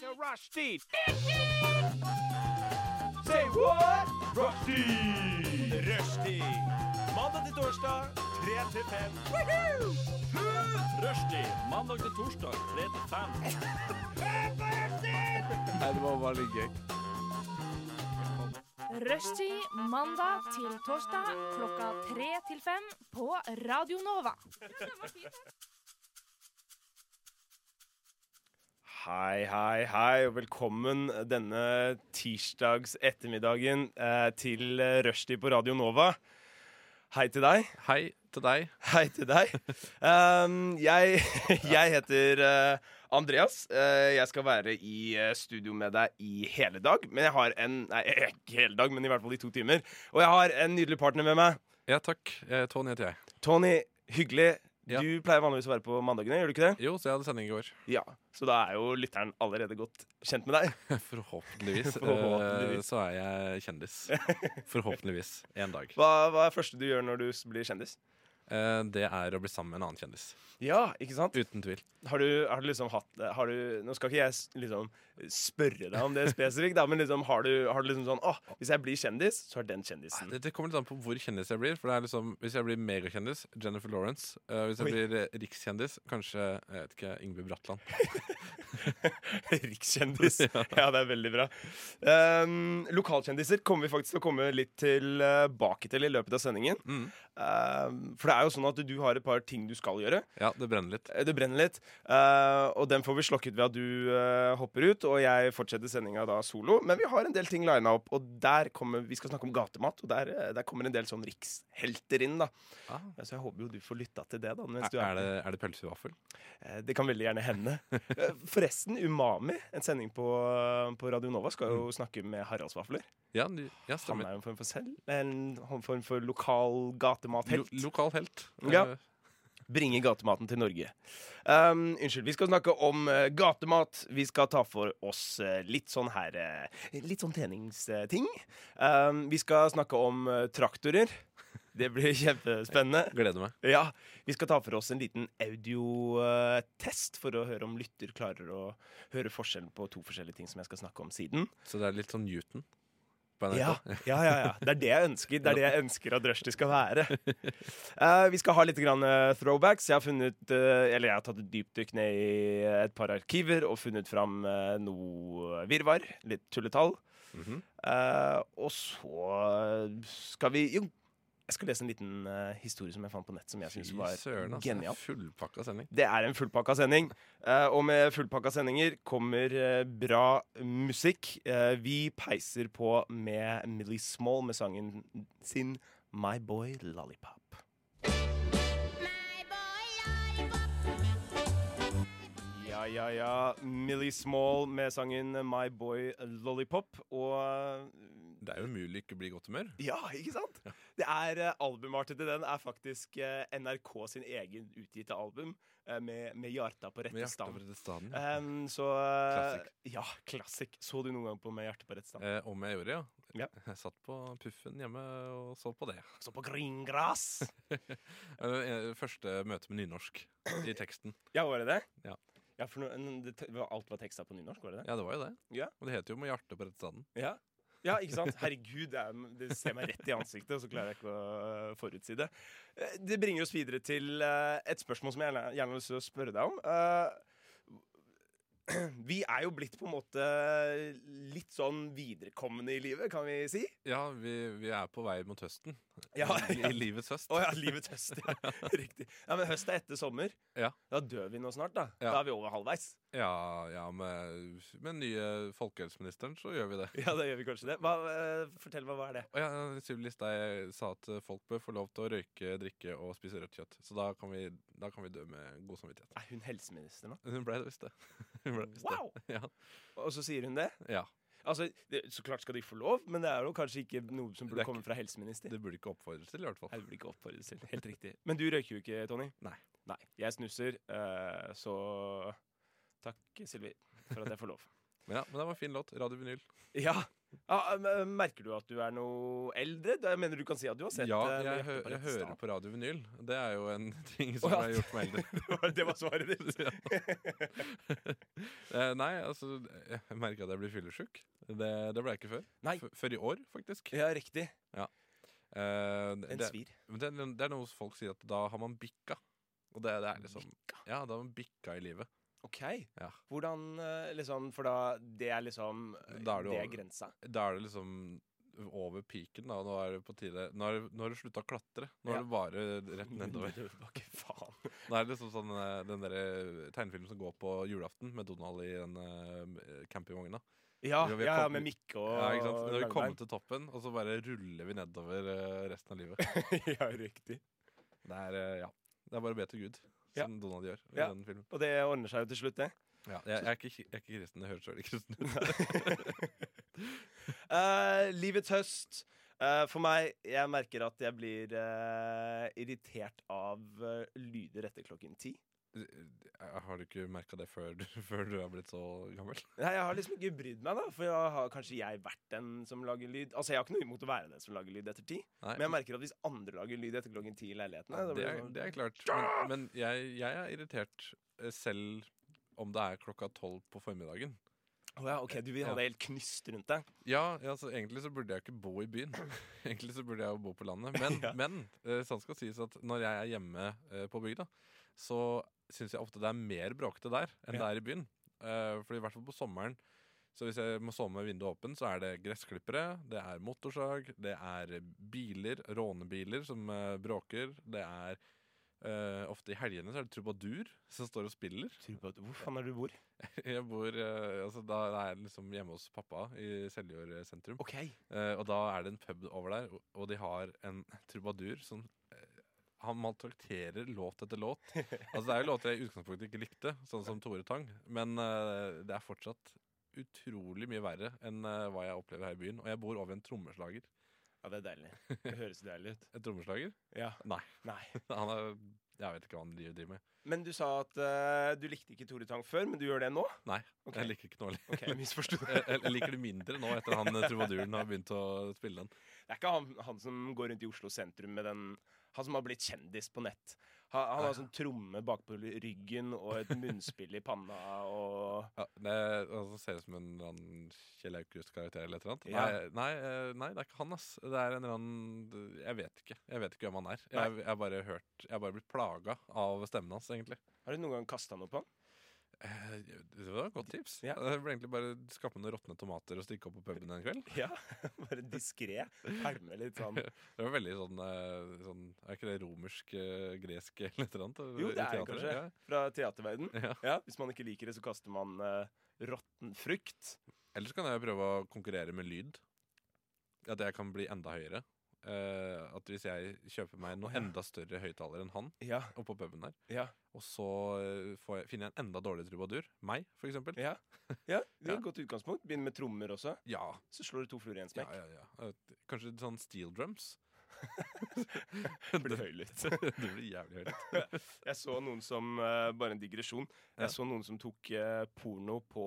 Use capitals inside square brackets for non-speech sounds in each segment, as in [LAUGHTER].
to Rushdie. Say what? Rushdie. Rushdie. Mandag til torsdag, 3 til 5. Rushdie. Mandag til torsdag, 3 til 5. Nei, det var veldig gøy. Rushtid mandag til torsdag klokka tre til fem på Radio Nova. Hei, hei, hei, og velkommen denne tirsdags ettermiddagen eh, til rushtid på Radio Nova. Hei til deg. Hei til deg. Hei til deg. Um, jeg, [LAUGHS] jeg heter uh, Andreas. Uh, jeg skal være i uh, studio med deg i hele dag. Men jeg har en Nei, [LAUGHS] ikke hele dag, men i hvert fall i to timer. Og jeg har en nydelig partner med meg. Ja, takk. Eh, Tony heter jeg. Tony, hyggelig. Ja. Du pleier vanligvis å være på mandagene, gjør du ikke det? Jo, så jeg hadde sending i går. Ja. Så da er jo lytteren allerede godt kjent med deg. [LAUGHS] Forhåpentligvis. [LAUGHS] Forhåpentligvis. eh, så er jeg kjendis. [LAUGHS] Forhåpentligvis. En dag. Hva, hva er det første du gjør når du blir kjendis? Eh, det er å bli sammen med en annen kjendis. Ja, ikke sant? Uten tvil. Har du, har du liksom hatt har du, Nå skal ikke jeg liksom spørre deg om det spesifikt, da, men liksom, har, du, har du liksom sånn Å, hvis jeg blir kjendis, så er den kjendisen. Det, det kommer litt an på hvor kjendis jeg blir. For det er liksom, Hvis jeg blir megakjendis, Jennifer Lawrence. Uh, hvis jeg Oi. blir eh, rikskjendis, kanskje jeg vet ikke, Ingvild Bratland. [LAUGHS] Rikskjendis. [LAUGHS] ja, det er veldig bra. Um, lokalkjendiser kommer vi faktisk til å komme litt tilbake til i løpet av sendingen. Mm. Um, for det er jo sånn at du har et par ting du skal gjøre. Ja, det brenner litt. Eh, Det brenner litt. Uh, og den får vi slokket ved at du uh, hopper ut, og jeg fortsetter sendinga da solo. Men vi har en del ting lina opp, og der kommer, vi skal snakke om gatemat. Og der, der kommer en del sånn rikshelter inn, da. Ah. Så jeg håper jo du får lytta til det. da mens Er, du er, det, pølse i pølsevaffel? Uh, Det kan veldig gjerne hende. Forresten, Umami, en sending på, på Radio Nova, skal jo snakke med Haraldsvafler. Ja, ja Han er jo en form for selv, en form for lokal gatemathelt. Lo lokal helt. Ja. Bringe gatematen til Norge. Um, unnskyld, vi skal snakke om uh, gatemat. Vi skal ta for oss uh, litt sånn her uh, Litt sånn treningsting. Um, vi skal snakke om traktorer. Det blir [LAUGHS] kjempespennende. Gleder meg. Ja, Vi skal ta for oss en liten audiotest for å høre om lytter klarer å høre forskjellen på to forskjellige ting som jeg skal snakke om siden. Så det er litt sånn Newton på NRK. Ja, ja, ja, ja. Det er det jeg ønsker. Det er [LAUGHS] det jeg ønsker at Rushdie skal være. Uh, vi skal ha litt grann, uh, throwbacks. Jeg har funnet uh, Eller jeg har tatt et dypdykk ned i et par arkiver og funnet fram noe virvar. Litt tulletall. Mhm. Eh, og så skal vi Jo, jeg skal lese en liten uh, historie som jeg fant på nett, som jeg syns var søren, altså. genial. Fullpakka sending. Det er en fullpakka sending. Uh, og med fullpakka sendinger kommer uh, bra musikk. Vi peiser på med Millie Small med sangen sin My Boy Lollipop. Ja, ja, ja. Millie Small med sangen My Boy Lollipop. Og Det er jo umulig ikke å bli i godt humør. ja, ikke sant? Det er uh, Albumartet til den er faktisk eh, NRK sin egen utgitte album eh, med, med hjarta på rette stand. på rette stand Ja. Um, så Klassik. Ja, klassikk. Så du noen gang på Med hjertet på rett stand? Eh, om jeg gjorde, ja. Ja. [LAUGHS] Jeg satt på puffen hjemme og så på det. Så på gringras! [LAUGHS] Eh, eh, Første møte med nynorsk i teksten. ja, var det det? Ja. Ja, for no, det, alt var teksta på nynorsk, var det det? Ja, det var jo det. Ja. Og det heter jo Med hjertet på rett staden. Ja. Ja, ikke sant? Herregud, det, er, ser meg rett i ansiktet, og så klarer jeg ikke å øh, forutsi det. Eh, Det bringer oss videre til eh, et spørsmål som jeg gjerne, å spørre deg om. Eh, [CLEARS THROAT] vi er jo blitt på en måte litt sånn viderekommende i livet, kan vi si. Ja, vi, vi er på vei mot høsten. Ja, [LAUGHS] I, ja. I livets høst. Å ja, livets høst. Ja. [LAUGHS] Riktig. Ja, Men høst er etter sommer. Ja. Da dør vi nå snart, da. Ja. Da er vi over halvveis. Ja, ja med, med den nye folkehelseministeren så gjør vi det. Ja, da gjør vi kanskje det. Hva, eh, fortell meg, hva er det? Ja, Sylvi Listhaug sa at folk bør få lov til å røyke, drikke og spise rødt kjøtt. Så da kan vi, da kan vi dø med god samvittighet. Er hun helseminister nå? Hun ble det visst [LAUGHS] det. Visst Wow! det. Ja. Og så sier hun det? ja. Altså, det, Så klart skal de få lov, men det er jo kanskje ikke noe som burde ikke, komme fra helseminister. Det burde ikke oppfordres til, i hvert fall. Det burde ikke oppfordres til. [LAUGHS] Helt riktig. Men du røyker jo ikke, Tony? Nei. Nei, Jeg snusser, uh, så takk, Sylvi, for at jeg får lov. [LAUGHS] Men ja, men det var en fin låt. Radio Vinyl. Ja, men Merker du at du er noe eldre? Jeg mener du kan si at du har sett ja, eh, jeg, hø jeg hører på radio vinyl. Det er jo en [LAUGHS] ting som oh, ja. har gjort meg eldre. [LAUGHS] Det var- Det var svaret ditt. Eh, nei, altså Jeg merker at jeg blir fyllesyk. Det, det ble jeg ikke før. Nei. F før i år, faktisk. Ja, riktig. Ja. En det, svir. det, er noe folk sier at da har man bikka. Og det, det er liksom Ja, da har man bikka i livet. OK. Ja. Hvordan eh, liksom For da Det er liksom eh, Da er det Det er grensa? Da er det liksom over piken. da Nå er det på tide Nå har du slutta å klatre. Nå er det bare rett [LAUGHS] nedover. okay, faen. [LAUGHS] Nå er det liksom sånn eh, den der tegnefilmen som går på julaften med Donald i den uh, campingvogna. Ja, ja, ja, med Mikke og Ja, ikke sant? Når vi kommet kommer til toppen, og så bare ruller vi nedover eh, resten av livet. [LAUGHS] ja, riktig. Det er, eh, ja. det er bare å be til Gud, Ja. som Donald gjør i den filmen. Og det ordner seg jo til slutt, det. Ja. Jeg, jeg, er ikke, jeg er ikke kristen, jeg høres veldig kristen ut. uh, [LAUGHS] livets høst. Uh, for meg, jeg merker at jeg blir uh, irritert av lyder etter klokken ti. Har du ikke merka det før, du- [LAUGHS] før du er blitt så gammel? Nei, Jeg har liksom ikke brydd meg, da. For jeg har kanskje jeg vært den som lager lyd. Altså, Jeg har ikke noe imot å være den som lager lyd etter ti. Nei, Men jeg merker at hvis andre lager lyd etter klokken ti i leilighetene det, blir er, sånn- det er klart. Men, men jeg, jeg er irritert eh, selv om det er klokka tolv på formiddagen. Å ja, ok, Du vil ha det helt knyst rundt deg? Ja, ja, altså Egentlig så burde jeg ikke bo i byen. [LAUGHS] Egentlig så burde jeg jo bo på landet. Men, [LAUGHS] Ja. men eh, sånn skal sies at når jeg er hjemme eh, på bygda, så syns jeg ofte det er mer bråkete der enn Ja. det er i byen. Uh, fordi i hvert fall på sommeren så hvis jeg må sove med vinduet åpent, så er det gressklippere, det er motorsag, det er biler, rånebiler som uh, bråker. Det er Uh, Ofte i helgene så er det trubadur som står og spiller. Trubadur. Hvor faen er du bor? [LAUGHS] Jeg bor uh, altså Da er jeg liksom hjemme hos pappa i Seljord sentrum. OK. Uh, og da er det en pub over der, og- de har en trubadur som Han maltrakterer låt etter låt. Altså Det er jo låter jeg i utgangspunktet ikke likte, sånn som Tore Tang, men uh, det er fortsatt utrolig mye verre enn uh, hva jeg opplever her i byen. Og jeg bor over en trommeslager. Ja, det er deilig. Det høres deilig ut. [LAUGHS] En trommeslager? Ja. Nei. Nei. [LAUGHS] Han er Jeg vet ikke hva han driver med. Men du sa at uh, du likte ikke Tore Tang før, men du gjør det nå? Nei, okay. jeg liker ikke noe Okay, Ok, jeg. Jeg, [LAUGHS] liker det mindre nå etter han trubaduren har begynt å spille den. Det er ikke han, han som går rundt i Oslo sentrum med den Han som har blitt kjendis på nett. Han, han har sånn tromme bakpå ryggen og et munnspill i panna og Ja, det altså, ser ut som en eller annen Kjell Aukrust-karakter eller et eller annet. Ja. Nei, nei, eh, nei, det er ikke han, ass. Det er en eller annen Jeg vet ikke. Jeg vet ikke hvem han er. Jeg, jeg har bare hørt Jeg har bare blitt plaga av stemmen hans, egentlig. Har du noen gang kasta noe på han? Eh, Det var et godt tips. Ja. Det ble egentlig bare skaffe noen råtne tomater og stikke opp på puben en kveld. Ja, [LAUGHS] bare diskré. Pælme litt sånn. [LAUGHS] Det var veldig sånn, eh, sånn Er ikke det romersk, eh, gresk eller et eller annet? Jo, det er kanskje. Ja. Fra teaterverden. Ja. Ja, hvis man ikke liker det, så kaster man uh, råtten frukt. Ellers kan jeg prøve å konkurrere med lyd. At jeg kan bli enda høyere. Eh, at hvis jeg kjøper meg noe enda større høyttaler enn han Ja, oppå puben der, ja, og så eh, får jeg, finner jeg en enda dårligere trubadur, meg eksempel. ja. ja det er [LAUGHS] et godt utgangspunkt. Begynn med trommer også. Ja, Så slår du to fluer i en ja, smekk. ja, ja. ja. Kanskje sånn steel drums. [LAUGHS] Det blir høylytt. [LAUGHS] det blir jævlig høylytt. Jeg så noen som eh, Bare en digresjon. Jeg så noen som tok eh, porno på,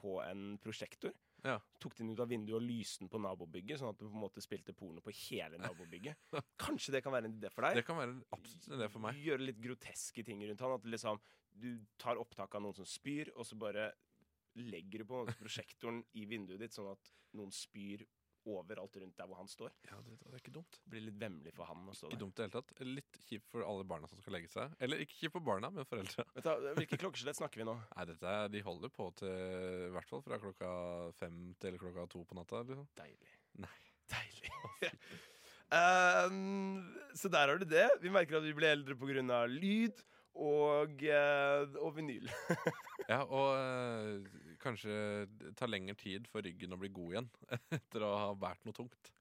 på en prosjektor. Ja. Tok den ut av vinduet og lyste den på nabobygget, sånn at du på en måte spilte porno på hele nabobygget. [LAUGHS] Kanskje det kan være en idé for deg? Det kan være en absolutt en idé for meg. Gjøre litt groteske ting rundt han. At liksom, du tar opptak av noen som spyr, og så bare legger du på prosjektoren i vinduet ditt, sånn at noen spyr overalt rundt der hvor han står. Ja, det, det er ikke dumt. Det blir litt vemmelig for han å stå Ikke der. dumt i det hele tatt. Litt kjipt for alle barna som skal legge seg. Eller ikke kjipt for barna, men foreldre. Vet du, hvilke klokkeslett snakker vi nå? Nei, dette De holder på til i hvert fall fra klokka fem til klokka to på natta. Liksom. Deilig. Nei. Deilig. um, [LAUGHS] så der har du det. Vi merker at vi blir eldre pga. lyd og, eh, og vinyl. [LAUGHS] Ja, og eh, kanskje tar lengre tid for ryggen å bli god igjen [LAUGHS] etter å ha båret noe tungt.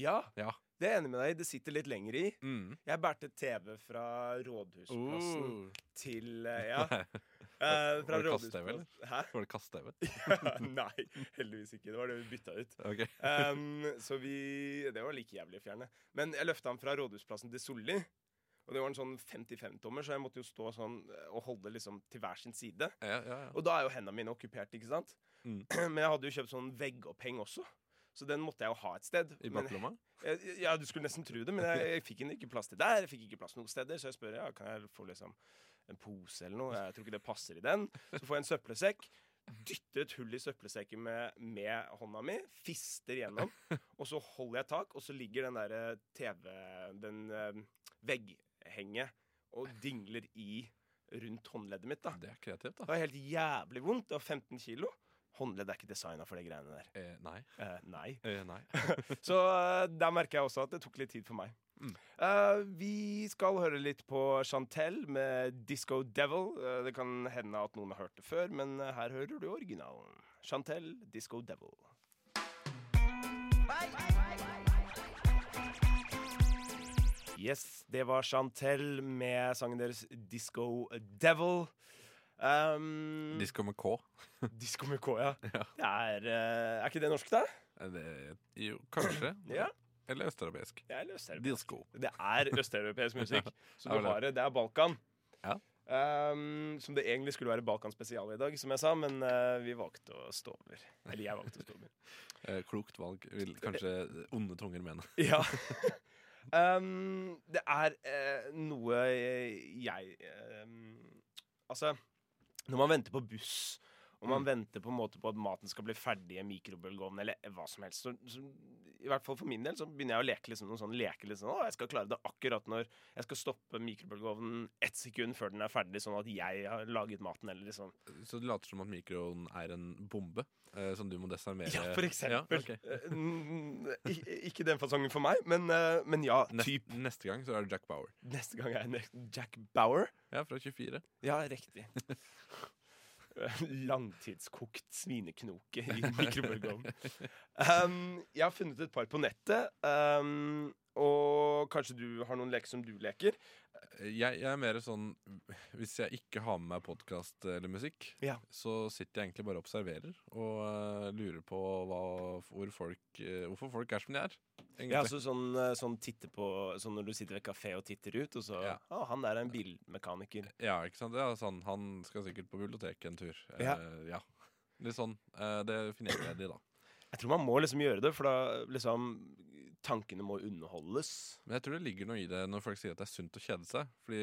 Ja, Ja. det er jeg enig med deg i. Det sitter litt lenger i. Mm. Jeg bærte TV fra Rådhusplassen uh. til eh, [LAUGHS] Ja. Uh, fra Var det kast-TV, eller? Hæ? Var det kast-TV? [LAUGHS] Nei, heldigvis ikke. Det var det vi bytta ut. Okay. Um, så vi Det var like jævlig fjerne. Men jeg løfta han fra Rådhusplassen til Solli. Og det var en sånn 55-tommer, så jeg måtte jo stå sånn eh, og holde liksom til hver sin side. Ja, ja, ja. Og da er jo hendene mine okkupert, ikke sant? Mm. [CLEARS THROAT] Men jeg hadde jo kjøpt sånn veggoppheng også. Så den måtte jeg jo ha et sted. I baklomma? [LAUGHS] Eh, Ja, du skulle nesten tro det, men jeg, jeg fikk ikke plass til der. Jeg fikk ikke plass noen steder, så jeg spør ja, kan jeg få liksom en pose eller noe. Jeg tror ikke det passer i den. Så får jeg en søppelsekk. Dytter et hull i søppelsekken med, med hånda mi, fister gjennom, [LAUGHS] og så holder jeg tak, og så ligger den derre TV Den eh, vegghenget og dingler i rundt håndleddet mitt, da. Det er kreativt, Det var helt jævlig vondt. Det var 15 kilo. Håndledd er ikke designa for de greiene der. Eh, nei. Eh, nei. [LAUGHS] Eh, nei. [LAUGHS] Så eh, der merker jeg også at det tok litt tid for meg. Mm. Uh, vi skal høre litt på Chantel med 'Disco Devil'. Uh, det kan hende at noen har hørt det før, men her hører du originalen. Chantel, 'Disco Devil'. Yes, det var Chantel med sangen deres 'Disco Devil'. Um, Disko med K. [LAUGHS] Disco med K, ja. Ja. Det er, eh, er ikke det norsk, da? Er det, jo, kanskje. [CLEARS THROAT] Ja. Eller østeuropeisk. Disco. Det er østeuropeisk musikk. [LAUGHS] Så du har det. Det er Balkan. Ja. Um, som det egentlig skulle være Balkan spesial i dag, som jeg sa, men uh, vi valgte å stå over. Eller jeg valgte å stå over. [LAUGHS] Eh, klokt valg, vil kanskje onde tunger mene. Ja. Um, det er eh, noe jeg um, Altså, når man venter på buss, og man Mm. venter på en måte på at maten skal bli ferdig i mikrobølgeovnen eller hva som helst, så, så i hvert fall for min del så begynner jeg å leke liksom, noen sånne leker. Liksom, å, jeg skal klare det akkurat når jeg skal stoppe mikrobølgeovnen ett sekund før den er ferdig, sånn at jeg har laget maten, eller liksom Så det later som at mikroen er en bombe eh, som du må desarmere? Ja, for eksempel. Ja, okay. Eh, ikke den fasongen for meg, men, eh, men ja, typ. neste gang så er det Jack Bauer. Neste gang er det Jack Bauer. Ja, fra 24. Ja, riktig. [LAUGHS] [LAUGHS] Langtidskokt svineknoke i mikrobølgeovn. [LAUGHS] Um, jeg har funnet et par på nettet. Um, og kanskje du har noen leker som du leker? Jeg, jeg er mer sånn Hvis jeg ikke har med meg podkast eller musikk, Ja. så sitter jeg egentlig bare og observerer og uh, lurer på hva, hvor folk, uh, hvorfor folk er som de er. Egentlig. Ja, altså sånn, eh, sånn titte på Sånn når du sitter ved kafé og titter ut, og så Ja. Å, han der er en bilmekaniker. Ja, ikke sant? Ja, sånn, han skal sikkert på biblioteket en tur. Ja. Uh, ja. Litt sånn. Det finner jeg i, da. Jeg tror man må liksom gjøre det, for da liksom Tankene må underholdes. Men jeg tror det ligger noe i det når folk sier at det er sunt å kjede seg. Fordi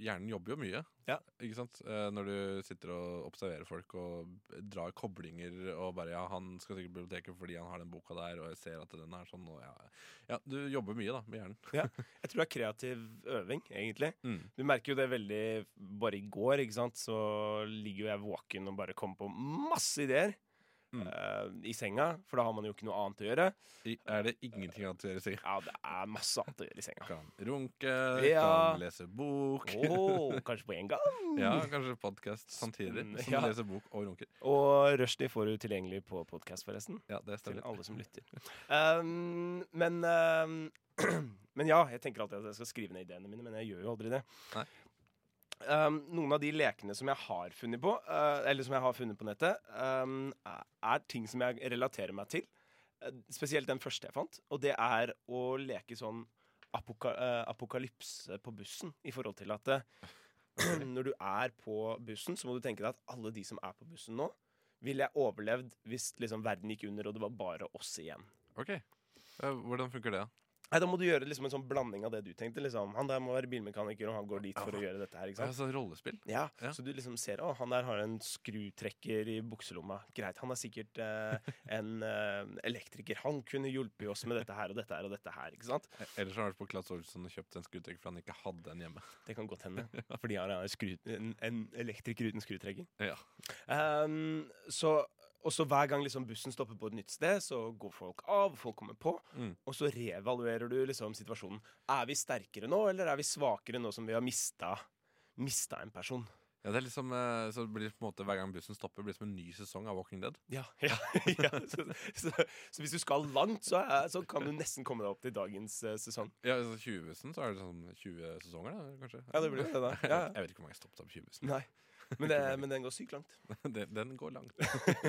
hjernen jobber jo mye. Ja. Ikke sant? Eh, Når du sitter og observerer folk og drar koblinger og bare Ja, han skal sikkert på biblioteket fordi han har den boka der, og jeg ser at den er sånn, og ja. ja du jobber mye, da, med hjernen. [LAUGHS] ja. Jeg tror det er kreativ øving, egentlig. Mm. Du merker jo det veldig Bare i går, ikke sant, så ligger jo jeg våken og bare kommer på masse ideer. Mm. uh, I senga, for da har man jo ikke noe annet å gjøre. I, er det ingenting annet å gjøre i senga? Ja, det er masse annet å gjøre i senga. Kan runke, Ja. kan lese bok. Åh, kanskje på en gang. [LAUGHS] Ja, kanskje podkast samtidig som ja. du leser bok og runker. Og Rushdie får du tilgjengelig på podkast, forresten. Ja, det Til alle som lytter. Um, men um, [CLEARS THROAT] Men ja, jeg tenker alltid at jeg skal skrive ned ideene mine, men jeg gjør jo aldri det. Nei. Um, noen av de lekene som jeg har funnet på, uh, eller som jeg har funnet på nettet, um, er- ting som jeg relaterer meg til. Uh, spesielt den første jeg fant. Og det er å leke sånn apoka uh, apokalypse på bussen. I forhold til at [CLEARS THROAT] når du er på bussen, så må du tenke deg at alle de som er på bussen nå, ville jeg overlevd hvis liksom verden gikk under og det var bare oss igjen. Ok. Hvordan funker det? Nei, Da må du gjøre liksom en sånn blanding av det du tenkte. Liksom. Han der må være bilmekaniker, og han går dit for å gjøre dette her. ikke Ja, så sånn rollespill? Ja, Ja. Så du liksom ser å, han der har en skrutrekker i bukselomma. Greit, han er sikkert eh, en eh, elektriker. Han kunne hjulpet oss med dette her og dette her og dette her. ikke sant? Eh, Ellers har han vært på Olsson og kjøpt en skrutrekker for han ikke hadde en hjemme. [LAUGHS] Det kan godt hende. [LAUGHS] Fordi han er en, en, en elektriker uten skrutrekker. Ja. Um, så og så hver gang liksom bussen stopper på et nytt sted, så går folk av, folk kommer på. Mm. Og så reevaluerer du liksom situasjonen. Er vi sterkere nå, eller er vi svakere nå som vi har mista, mista en person? Ja, det er liksom, eh, så det blir på en måte Hver gang bussen stopper, blir det som en ny sesong av Walking Dead. Ja, [LAUGHS] ja, ja. Så, så, så hvis du skal langt, så, er, så kan du nesten komme deg opp til dagens uh, sesong. Ja, altså 20-bussen, så er det sånn 20 sesonger, da, kanskje? Ja, det blir det da. [LAUGHS] Ja, ja. Jeg vet ikke hvor mange jeg stoppet av på 20-bussen. Men, det, men den går sykt langt. [LAUGHS] Den, den går langt.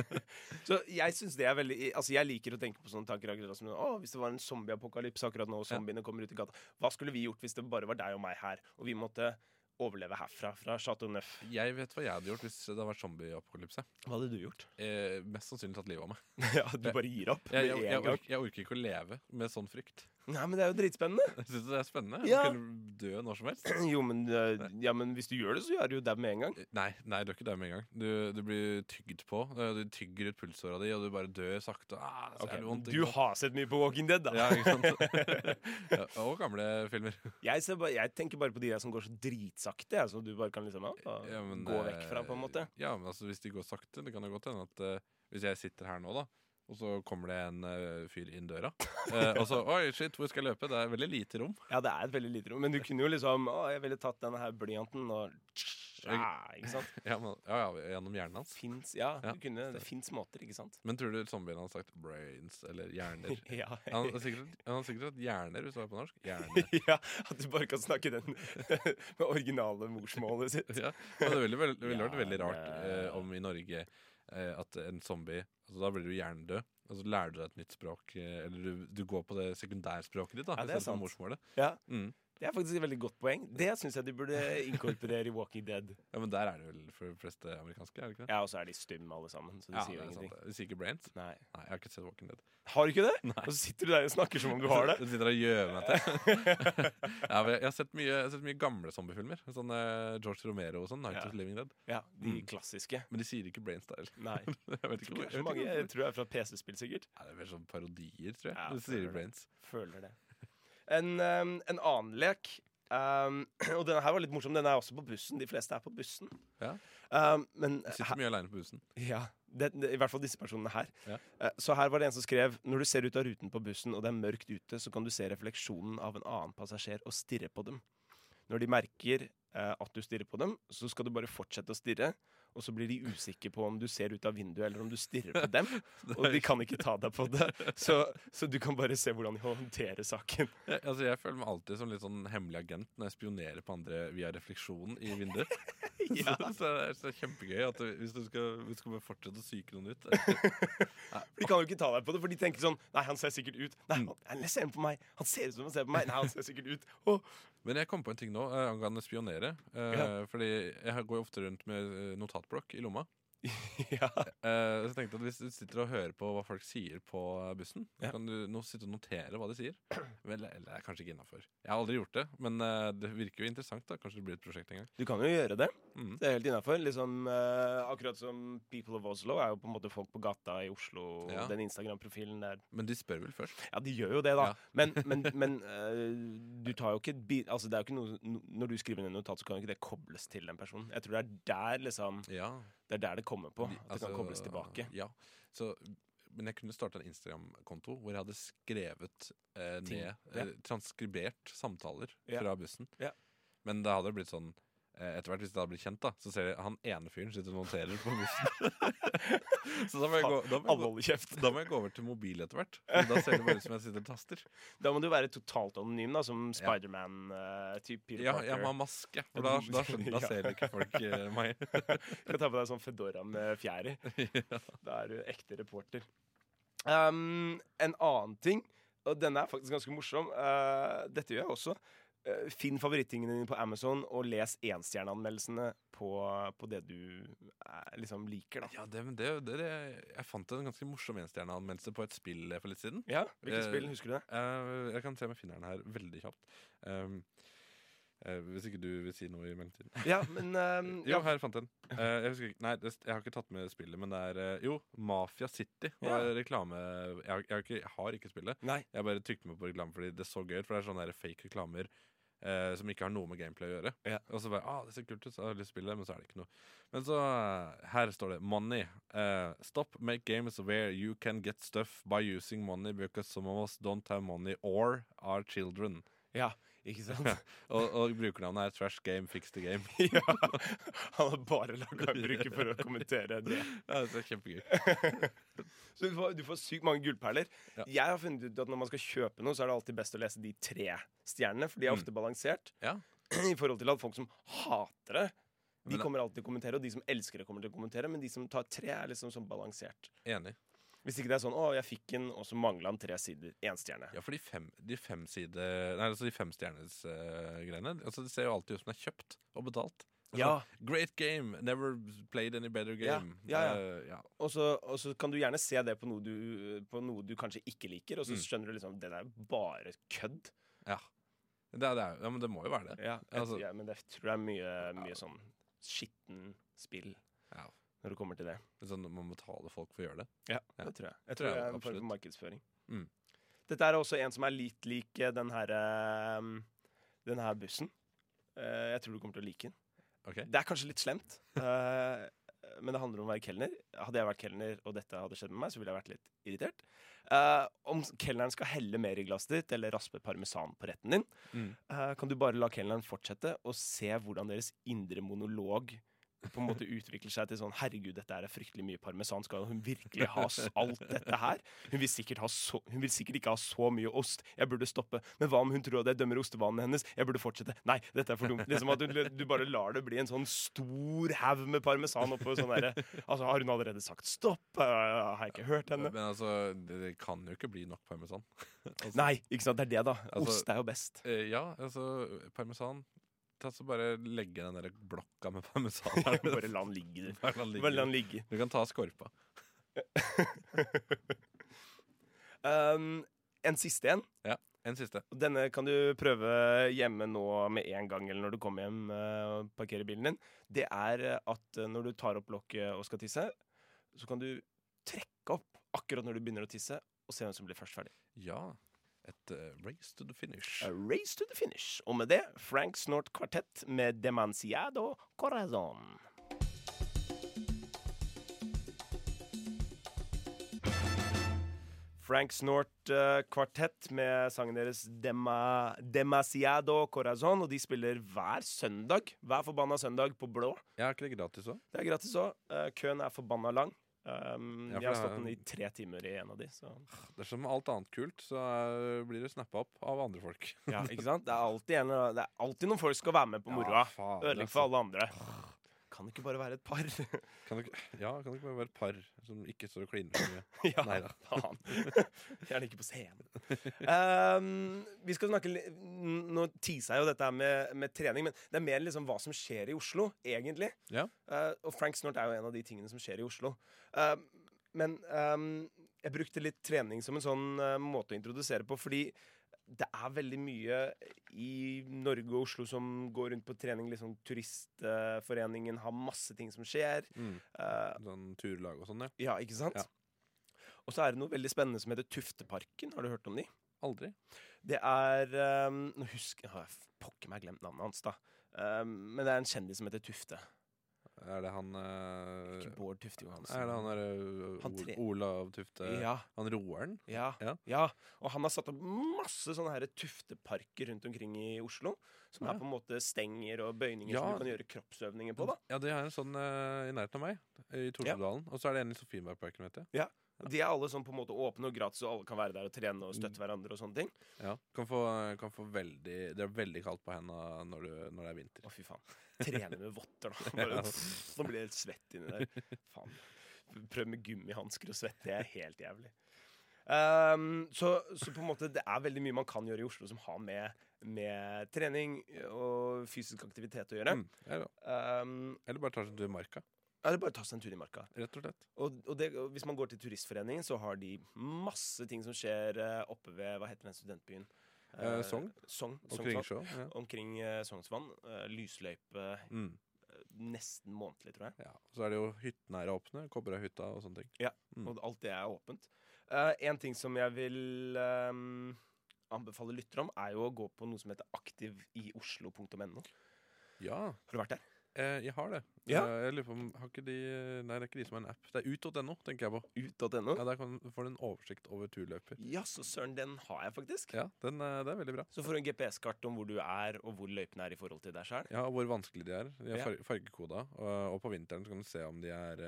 [LAUGHS] Så jeg synes det er veldig Altså jeg liker å tenke på sånne tanker akkurat som Å, hvis det var en zombieapokalypse akkurat nå, og Ja. zombiene kommer ut i gata Hva skulle vi gjort hvis det bare var deg og meg her, og vi måtte overleve herfra, fra Chateau Neuf? Jeg vet hva jeg hadde gjort hvis det hadde vært zombieapokalypse. Hva hadde du gjort? Eh, mest sannsynlig tatt livet av meg. [LAUGHS] ja, Du bare gir opp Jeg, jeg, jeg, orker, jeg orker ikke å leve med sånn frykt. Nei, men det er jo dritspennende. Syns du det er spennende. Ja. Du kunne dø når som helst. [CLEARS THROAT] Jo, men, øh, ja, men hvis du gjør det, så gjør du jo der med en gang. Nei, nei, du er ikke der med en gang. Du, du blir tygd på. Eh, Du tygger ut pulsåra di, og du bare dør sakte. Ah, så Ok, er det vondt, Du har sett mye på Walking Dead, da. Ja, ikke sant? [LAUGHS] ja, og gamle filmer. Jeg, ser bare, jeg tenker bare på de der som går så dritsakte, jeg, så du bare kan liksom ja, men, gå vekk fra, på en eh, måte. Ja, men altså, hvis de går sakte, det kan jo godt hende at uh, hvis jeg sitter her nå, da, og så kommer det en uh, fyr inn døra, Uh, og så Oi, shit, hvor skal jeg løpe? Det er veldig lite rom. Ja, det er et veldig lite rom. Men du kunne jo liksom Å, jeg ville tatt denne her blyanten og ja, Ikke sant? [LAUGHS] Ja, men, ja, ja, Gjennom hjernen hans. Fins Ja, Ja, du kunne, det fins måter, ikke sant? Men tror du zombiene hadde sagt brains eller hjerner? [LAUGHS] Ja. Han har sikkert, han sikkert sagt hjerner hvis det var på norsk. [LAUGHS] Ja, At du bare kan snakke den med originale morsmålet sitt. Ja, men det ville, vel- ville vært veldig rart eh, om i Norge at en zombie altså Da blir du hjernedød, og så lærer du deg et nytt språk. Eh, eller du, du går på det sekundærspråket ditt, da, Ja, det er sant. morsmålet. Ja, Mm. Det er faktisk et veldig godt poeng. Det syns jeg de burde inkorporere i Walking Dead. Ja, Men der er det vel for de fleste amerikanske? er det ikke det? Ja, Og så er de stumme alle sammen, så de Ja, sier jo er sant. ingenting. De sier ikke brains? Nei. Nei, jeg har ikke sett Walking Dead. Har du ikke det? Nei. Og så sitter du der og snakker som om du har det. Du sitter og gjør meg til. [LAUGHS] ja, men jeg har sett mye, har sett mye gamle zombiefilmer. Sånn eh, George Romero og sånn. Night Ja. of Living Dead. Ja, De Mm. klassiske. Men de sier ikke Brainstyle. Nei. [LAUGHS] jeg vet ikke jeg vet mange, jeg tror jeg er fra PC-spill, sikkert. Nei, det er vel sånn parodier, tror jeg. Ja, de sier det. brains. Føler det. En, um, en annen lek um, [CLEARS THROAT] Og denne her var litt morsom. Den er også på bussen. De fleste er på bussen. Ja. Um, men De sitter mye aleine på bussen. Ja, det, det, I hvert fall disse personene her. Ja. Uh, Så her var det en som skrev Når du ser ut av ruten på bussen og det er mørkt ute, så kan du se refleksjonen av en annen passasjer og stirre på dem. Når de merker uh, at du stirrer på dem, så skal du bare fortsette å stirre. Og så blir de usikre på om du ser ut av vinduet eller om du stirrer på [LAUGHS] dem. Og de kan ikke ta deg på det. Så, så du kan bare se hvordan de håndterer saken. Jeg, altså, jeg føler meg alltid som litt sånn hemmelig agent når jeg spionerer på andre via refleksjonen i vinduet. [LAUGHS] [LAUGHS] Ja. så, så, det er, så kjempegøy at du, hvis du skal, hvis du skal fortsette å psyke noen ut De kan jo ikke ta deg på det, for de tenker sånn Nei, han ser sikkert ut. Nei, han, han ser på meg. Han ser ut som han ser på meg. Nei, han ser sikkert ut. Oh. Men jeg kom på en ting nå eh, angående spionere. Eh, Ja. Fordi jeg går jo ofte rundt med eh, notatblokk i lomma. [LAUGHS] ja. Uh, så jeg at Hvis du sitter og hører på hva folk sier på bussen, Ja. kan du nå sitte og notere hva de sier. [CLEARS THROAT] Vel, eller det er kanskje ikke innafor. Jeg har aldri gjort det, men uh, det virker jo interessant. da Kanskje det blir et prosjekt en gang. Du kan jo gjøre det. Mm. Det er helt innafor. Liksom, uh, akkurat som People of Oslo er jo på en måte folk på gata i Oslo. Ja. Den Instagram-profilen der. Men de spør vel først? Ja, de gjør jo det, da. Ja. [LAUGHS] Men, men, [LAUGHS] men eh, du tar jo ikke Altså, det er jo ikke noe Når du skriver ned en notat, så kan jo ikke det kobles til den personen. Jeg tror det er der liksom Ja. Det er der det kommer på. At At det kan kobles tilbake. Ja, så men jeg kunne starta en Instagram-konto hvor jeg hadde skrevet eh, ned eh, Transkribert samtaler Ja. fra bussen. Ja. Men det hadde blitt sånn Etter hvert hvis det hadde blitt kjent, da så ser jeg han ene fyren sitter og noterer på bussen. [LAUGHS] så da må, jeg gå, da, må jeg gå, da må jeg gå over til mobil etter hvert. Da ser det bare ut som jeg sitter og taster. Da må du være totalt anonym, da, som Spiderman-type. Peter Ja, jeg må ha maske, for da, da, [LAUGHS] skjønner, da ser ikke folk uh, meg. [LAUGHS] Kan ta på deg sånn fedora med fjær i. Da er du ekte reporter. Um, en annen ting, og denne er faktisk ganske morsom. uh, dette gjør jeg også. Uh, finn favorittingene dine på Amazon og les enstjerneanmeldelsene på, på det du eh, liksom liker. da Ja, det, men det, det, det, jeg fant en ganske morsom enstjerneanmeldelse på et spill for litt siden. Ja, Hvilket Eh, spill? Husker du det? Eh, jeg kan se om jeg finner den her veldig kjapt. Um, eh, hvis ikke du vil si noe i mellomtiden. [LAUGHS] Ja, men [LAUGHS] um, Jo, her fant jeg den. Eh, jeg, husker nei, jeg har ikke tatt med spillet, men det er eh, Jo, Mafia City. var Ja. reklame jeg, har- jeg, har ikke, jeg har ikke spillet. Nei. Jeg bare trykte meg på reklame fordi det er så gøy ut. For det er sånne fake reklamer eh, som ikke har noe med gameplay å gjøre. Ja. Og så bare, ah, det ser kult ut, så har jeg lyst til å spille det, men så er det ikke noe. Men så, eh, her står det Money. Eh, stop make games where you can get stuff by using money because some of us don't have money or are children. Ja, ikke sant? Og, og brukernavnet er Trash Game Fix the Game. [LAUGHS] ja, Han har bare laga en bruker for å kommentere det. Ja, det er kjempegøy. [LAUGHS] Så du får, du får sykt mange gullperler. Ja. Jeg har funnet ut at når man skal kjøpe noe, så er det alltid best å lese de tre stjernene, for de er Mm. ofte balansert. Ja. [CLEARS THROAT] I forhold til at folk som hater det, De kommer alltid til å kommentere, og de som elsker det, kommer til å kommentere. Men de som tar tre, er liksom sånn balansert. Enig. Hvis ikke det er sånn 'Å, jeg fikk den, og så mangla han tre sider'. Én stjerne. Ja, for de fem, de fem side Nei, altså de fem stjernes uh, altså Det ser jo alltid ut som det er kjøpt og betalt. Er Ja, Great game, never played any better game. ja, ja. Eh, ja. og så, og så kan du gjerne se det på noe du, på noe du kanskje ikke liker, og så Mm. skjønner du liksom Det der er bare kødd. ja. Det, det er, ja, men det må jo være det. Ja, jeg, Altså- ja, men det tror jeg er mye, mye sånn skitten spill Ja. Når det kommer til det. Er Sånn, man må betale folk for å gjøre det. Ja, Ja. det tror jeg. Jeg Tror det er en form for markedsføring. Mm. Dette er også en som er litt lik eh, den her eh, Den her bussen. Eh, jeg tror du kommer til å like den. Okay. Det er kanskje litt slemt, eh, men det handler om å være kelner. Hadde jeg vært kelner og dette hadde skjedd med meg, så ville jeg vært litt irritert. Om kelneren skal helle mer i glasset ditt eller raspe parmesan på retten din, Mm. kan du bare la kelneren fortsette og se hvordan deres indre monolog på en måte utvikler seg til sånn Herregud, dette er fryktelig mye parmesan. Skal hun virkelig ha alt dette her? Hun vil så, hun vil sikkert ikke ha så mye ost. Jeg burde stoppe. Men hva om hun tror at jeg dømmer ostevanene hennes? Jeg burde fortsette. Nei, dette er for dumt. Liksom at du, du bare lar det bli en sånn stor haug med parmesan oppå sånn derre Altså, har hun allerede sagt stopp? Eh, har jeg ikke hørt henne? Men altså, det, det kan jo ikke bli nok parmesan. [LAUGHS] altså, Nei, ikke sant. Det er det, da. Altså- Ost er jo best. eh, ja, altså, parmesan Ta så Bare legge den der blokka med parmesan [LAUGHS] her. Bare la den ligge. du. Bare la den Bare la ligge. den ligge. Du kan ta skorpa. [LAUGHS] Um, en siste en. En siste. Denne kan du prøve hjemme nå med en gang, eller når du kommer hjem eh, og parkerer bilen din. Det er at eh, når du tar opp lokket og skal tisse, så kan du trekke opp akkurat når du begynner å tisse, og se hvem som blir først ferdig. Ja. Et uh, race to the finish. A race to the finish. Og med det Frank Snort Kvartett med Demanciado Corazon. Frank Snort uh, Kvartett med sangen deres Dema, Demasiado Corazon. Og de spiller hver søndag. Hver forbanna søndag på blå. Ja, er ikke det gratis òg? Det er gratis òg. køen er forbanna lang. Um, Ja, jeg har stått den i tre timer i en av de. Så. Det er som alt annet kult, så eh, blir det snappa opp av andre folk. Ja, ikke sant? Det er alltid, en, det er alltid noen folk skal være med på moroa. Ja, Ødelegge altså. for alle andre. Kan det ikke bare være et par? [LAUGHS] Kan det, ja, kan det ikke bare være et par som ikke står og kliner så mye? [LAUGHS] ja, Neida. [LAUGHS] faen. Gjerne ikke på scenen. Um, vi skal snakke Nå teaser jeg jo dette her med, med trening, men det er mer liksom hva som skjer i Oslo, egentlig. Ja. Uh, og Frank Snort er jo en av de tingene som skjer i Oslo. Uh, men um, jeg brukte litt trening som en sånn uh, måte å introdusere på, fordi det er veldig mye i Norge og Oslo som går rundt på trening. Liksom Turistforeningen har masse ting som skjer. Mm. Uh, Sånn turlag og sånn, ja. ja, ikke sant? Ja. Og så er det noe veldig spennende som heter Tufteparken. Har du hørt om de? Aldri. Det er um, Nå husker jeg jeg pokker meg glemt navnet hans, da. Um, men det er en kjendis som heter Tufte. Er det han uh, Ikke Bård Tufte Johansen. Er det han derre uh, tre- Olav Tufte Ja, Han roeren? ja, Ja. ja. Og han har satt opp masse sånne her tufteparker rundt omkring i Oslo. Som Ja. er på en måte stenger og bøyninger Ja. som du kan gjøre kroppsøvninger på. da Ja, det er en sånn uh, i nærheten av meg, i Torshov-dalen. Og så er det en i Sofienbergparken, vet jeg. De er alle sånn på en måte åpne og gratis, og alle kan være der og trene og støtte hverandre. og sånne ting Ja. Kan få, kan få veldig Det er veldig kaldt på henda når, du- når det er vinter. Å, fy faen. Trene med votter, da. [LAUGHS] Bare, nå blir jeg helt svett inni der. Faen. Prøv med gummihansker og svette. Det er helt jævlig. Ehm, så, så på en måte det er veldig mye man kan gjøre i Oslo som har med, med trening og fysisk aktivitet å gjøre. Mm, ja. Ehm, Eller bare ta seg en tur i marka. eller bare ta seg en tur i marka. Rett og slett. Og, og, det, og hvis man går til Turistforeningen, så har de masse ting som skjer eh, oppe ved Hva heter den studentbyen? Eh, Sogn? Sogn. Omkring Sjå. Ja. Omkring uh, Sognsvann. Uh, lysløype Mm, eh, nesten månedlig, tror jeg. ja. Så er det jo hyttene er åpne. Kobberøyhytta og sånne ting. Mm. Og alt det er åpent. Eh, en ting som jeg vil um, anbefale lyttere om, er jo å gå på noe som heter aktivioslo.no. Ja, Har du vært der? eh, jeg har det. Ja. Eh, jeg lurer på om Har ikke de Nei, det er ikke de som har en app. Det er ut.no, tenker jeg på. Ut.no? Ja, Der kan, får du en oversikt over turløyper. Ja, så søren, den har jeg faktisk. Ja, den, eh, det er veldig bra. Så får du en GPS-kart om hvor du er, og hvor løypene er i forhold til deg sjøl. Ja, og hvor vanskelig de er. De er far fargekoda. Og, og på vinteren så kan du se om de er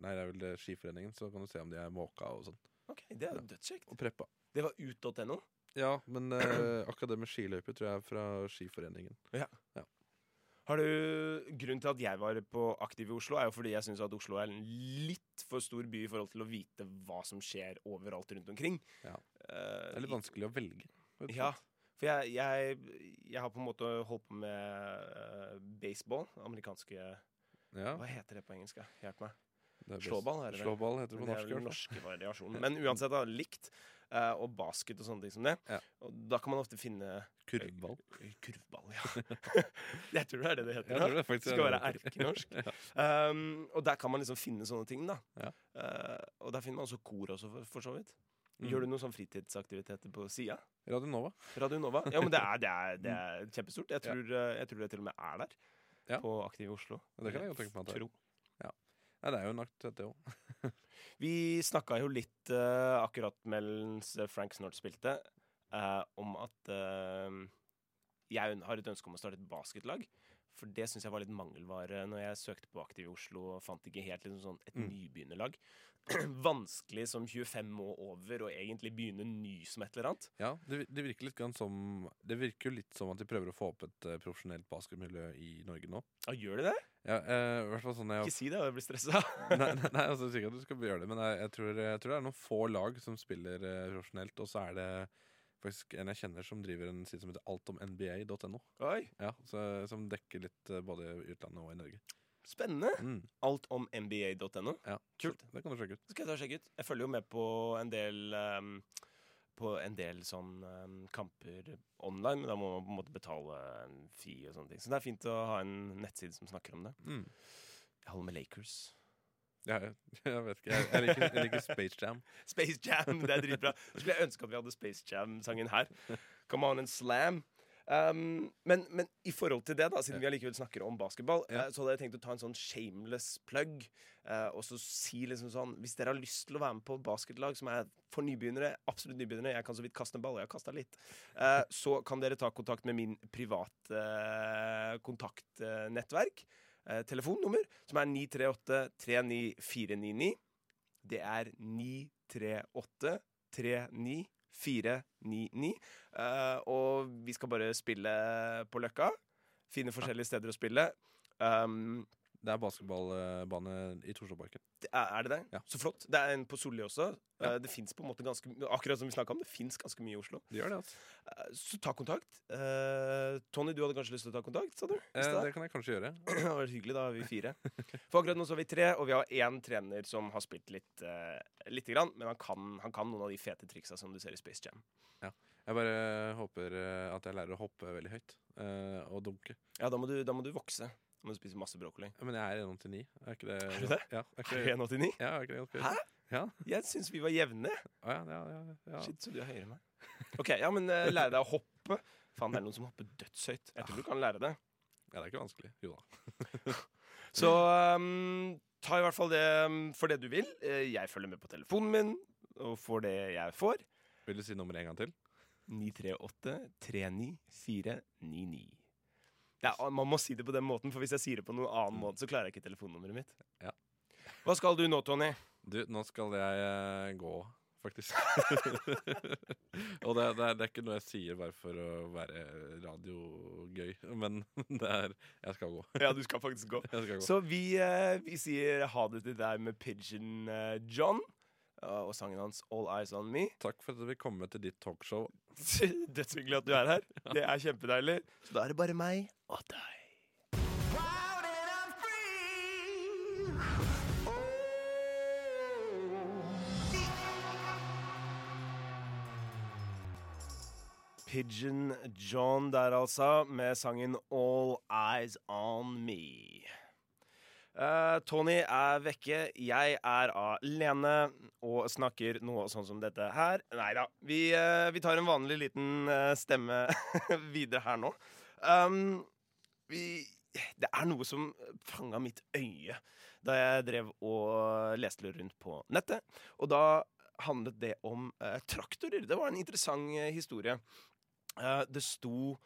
Nei, det er vel Skiforeningen, så kan du se om de er måka og sånn. Ok, det er jo dødskjekt. Og preppa. Det var ut.no. Ja, men eh, akkurat det med skiløyper tror jeg er fra Skiforeningen. Ja. Har du, Grunnen til at jeg var på aktiv i Oslo, er jo fordi jeg syns at Oslo er en litt for stor by i forhold til å vite hva som skjer overalt rundt omkring. Ja. Eh, Det er litt vanskelig å velge. Ja, for jeg, jeg, jeg har på en måte holdt på med eh, baseball. Amerikanske ja. Hva heter det på engelsk? Hjelp meg. Slåball er det? Slåball heter det på på det er norsk. fall. norske variasjonen. Men uansett, da, likt. Uh, og basket og sånne ting som det. Ja. Og da kan man ofte finne Kurvball. Kurvball, ja. [LAUGHS] jeg tror det er det det heter. Jeg tror det faktisk skal være erkenorsk. [LAUGHS] ja. um, og der kan man liksom finne sånne ting, da. Ja. Uh, og der finner man også kor også, for, for så vidt. Mm. Gjør du noen sånn fritidsaktiviteter på sida? Radio Nova. Radio Nova? Ja, men det er, det er, det [LAUGHS] er kjempestort. Jeg tror, eh, jeg tror det til og med er der. På Aktiv i Oslo. Det kan jeg jo tenke meg at det er. Tro. Ja, det er jo en aktivitet, det òg. Vi snakka jo litt uh, akkurat mens Frank Snort spilte, uh, om at uh, jeg har et ønske om å starte et basketlag. For det syns jeg var litt mangelvare når jeg søkte på Aktiv i Oslo og fant ikke helt liksom sånn et Mm. nybegynnerlag. [CLEARS THROAT] Vanskelig som 25 år over å egentlig begynne ny som et eller annet. Ja, det, det virker litt som Det virker jo litt som at de prøver å få opp et eh, profesjonelt basketmiljø i Norge nå. Ja, gjør de det? Ja, eh, hvert fall sånn jeg Ikke si det, jeg blir stressa. [LAUGHS] nei, nei, nei, altså, sikkert at du skal gjøre det, men jeg, jeg, tror, jeg tror det er noen få lag som spiller eh, profesjonelt, og så er det faktisk en jeg kjenner som driver en side som heter altomnba.no. Ja, så, som dekker litt eh, både i utlandet og i Norge. spennende. Mm, Alt om nba.no. ja, Kult. Det kan du sjekke ut. Skal jeg ta og sjekke ut. Jeg følger jo med på en del ehm, På en del sånn um, kamper online, men da må man på en måte betale en fee og sånne ting. Så det er fint å ha en nettside som snakker om det. Mm. Jeg holder med Lakers. Ja, [LAUGHS] jeg, vet ikke. Jeg, jeg, liker, jeg liker Space Jam. [LAUGHS] Space Jam, det er dritbra. Så skulle jeg ønske at vi hadde Space Jam-sangen her. Come on and slam. Um, men, men i forhold til det, da siden vi allikevel snakker om basketball, Ja. eh, så hadde jeg tenkt å ta en sånn shameless plug. uh, og så si liksom sånn Hvis dere har lyst til å være med på basketlag som er for nybegynnere, absolutt nybegynnere, jeg kan så vidt kaste en ball, jeg har kasta litt, uh, [LAUGHS] så kan dere ta kontakt med min private uh, kontaktnettverk. Telefonnummer, som er 938 39499. Det er 938 39499. Uh, og vi skal bare spille på Løkka. Finne forskjellige steder å spille. Um, Det er basketballbane i Torshovparken. Er, det det? Ja. Så flott. Det er en på Solli også. Ja. Eh, det fins på en måte ganske Akkurat som vi snakka om, det fins ganske mye i Oslo. Det gjør det, altså. Eh, så ta kontakt. Uh, Tony, du hadde kanskje lyst til å ta kontakt? sa du? Eh, det kan jeg kanskje gjøre. [CLEARS THROAT] Det var hyggelig, da er vi fire. For akkurat nå så er vi tre, og vi har én trener som har spilt litt, uh, lite grann, men han kan, han kan noen av de fete triksa som du ser i Space Jam. Jeg bare håper at jeg lærer å hoppe veldig høyt. Uh, og dunke. Ja, da må du, da må du vokse. Må du spise masse brokkoli. Ja, Men jeg er 1,89. Er ikke det Er du det? Ja, er ikke Er det, du 1,89? ja, er ikke det ganske Hæ? Ja. Jeg syns vi var jevne. Å, ja, ja, ja, ja. Shit, så du er høyere enn meg. OK, ja, men uh, lære deg å hoppe. Faen, det er noen som hopper dødshøyt. Jeg tror du kan lære det. ja, det er ikke vanskelig. Jo da. [LAUGHS] Så um, ta i hvert fall det um, for det du vil. Eh, jeg følger med på telefonen min og får det jeg får. Vil du si nummeret en gang til? 938-39499. Det er, man må si det på den måten, for hvis jeg sier det på noen annen Mm. måte, så klarer jeg ikke telefonnummeret mitt. Ja. Hva skal du nå, Tony? Du, nå skal jeg eh, gå, faktisk. [LAUGHS] og det, det, er, det er ikke noe jeg sier bare for å være radiogøy, men [LAUGHS] det er Jeg skal gå. Ja, du skal faktisk gå. [LAUGHS] Jeg skal gå. Så vi, eh, vi sier ha det til deg med Pigeon eh, John og sangen hans All Eyes On Me. Takk for at du vil komme til ditt talkshow. [LAUGHS] Dødshyggelig at du er her. Det er kjempedeilig. Så da er det bare meg og deg. Pigeon John der, altså, med sangen All Eyes On Me. Eh, Tony er vekke, jeg er alene og snakker noe sånn som dette her. Nei da, vi, uh, vi tar en vanlig liten uh, stemme [LAUGHS] videre her nå. Um, vi, det er noe som fanga mitt øye da jeg drev og leste rundt på nettet. Og da handlet det om traktorer. Det var en interessant historie. Det sto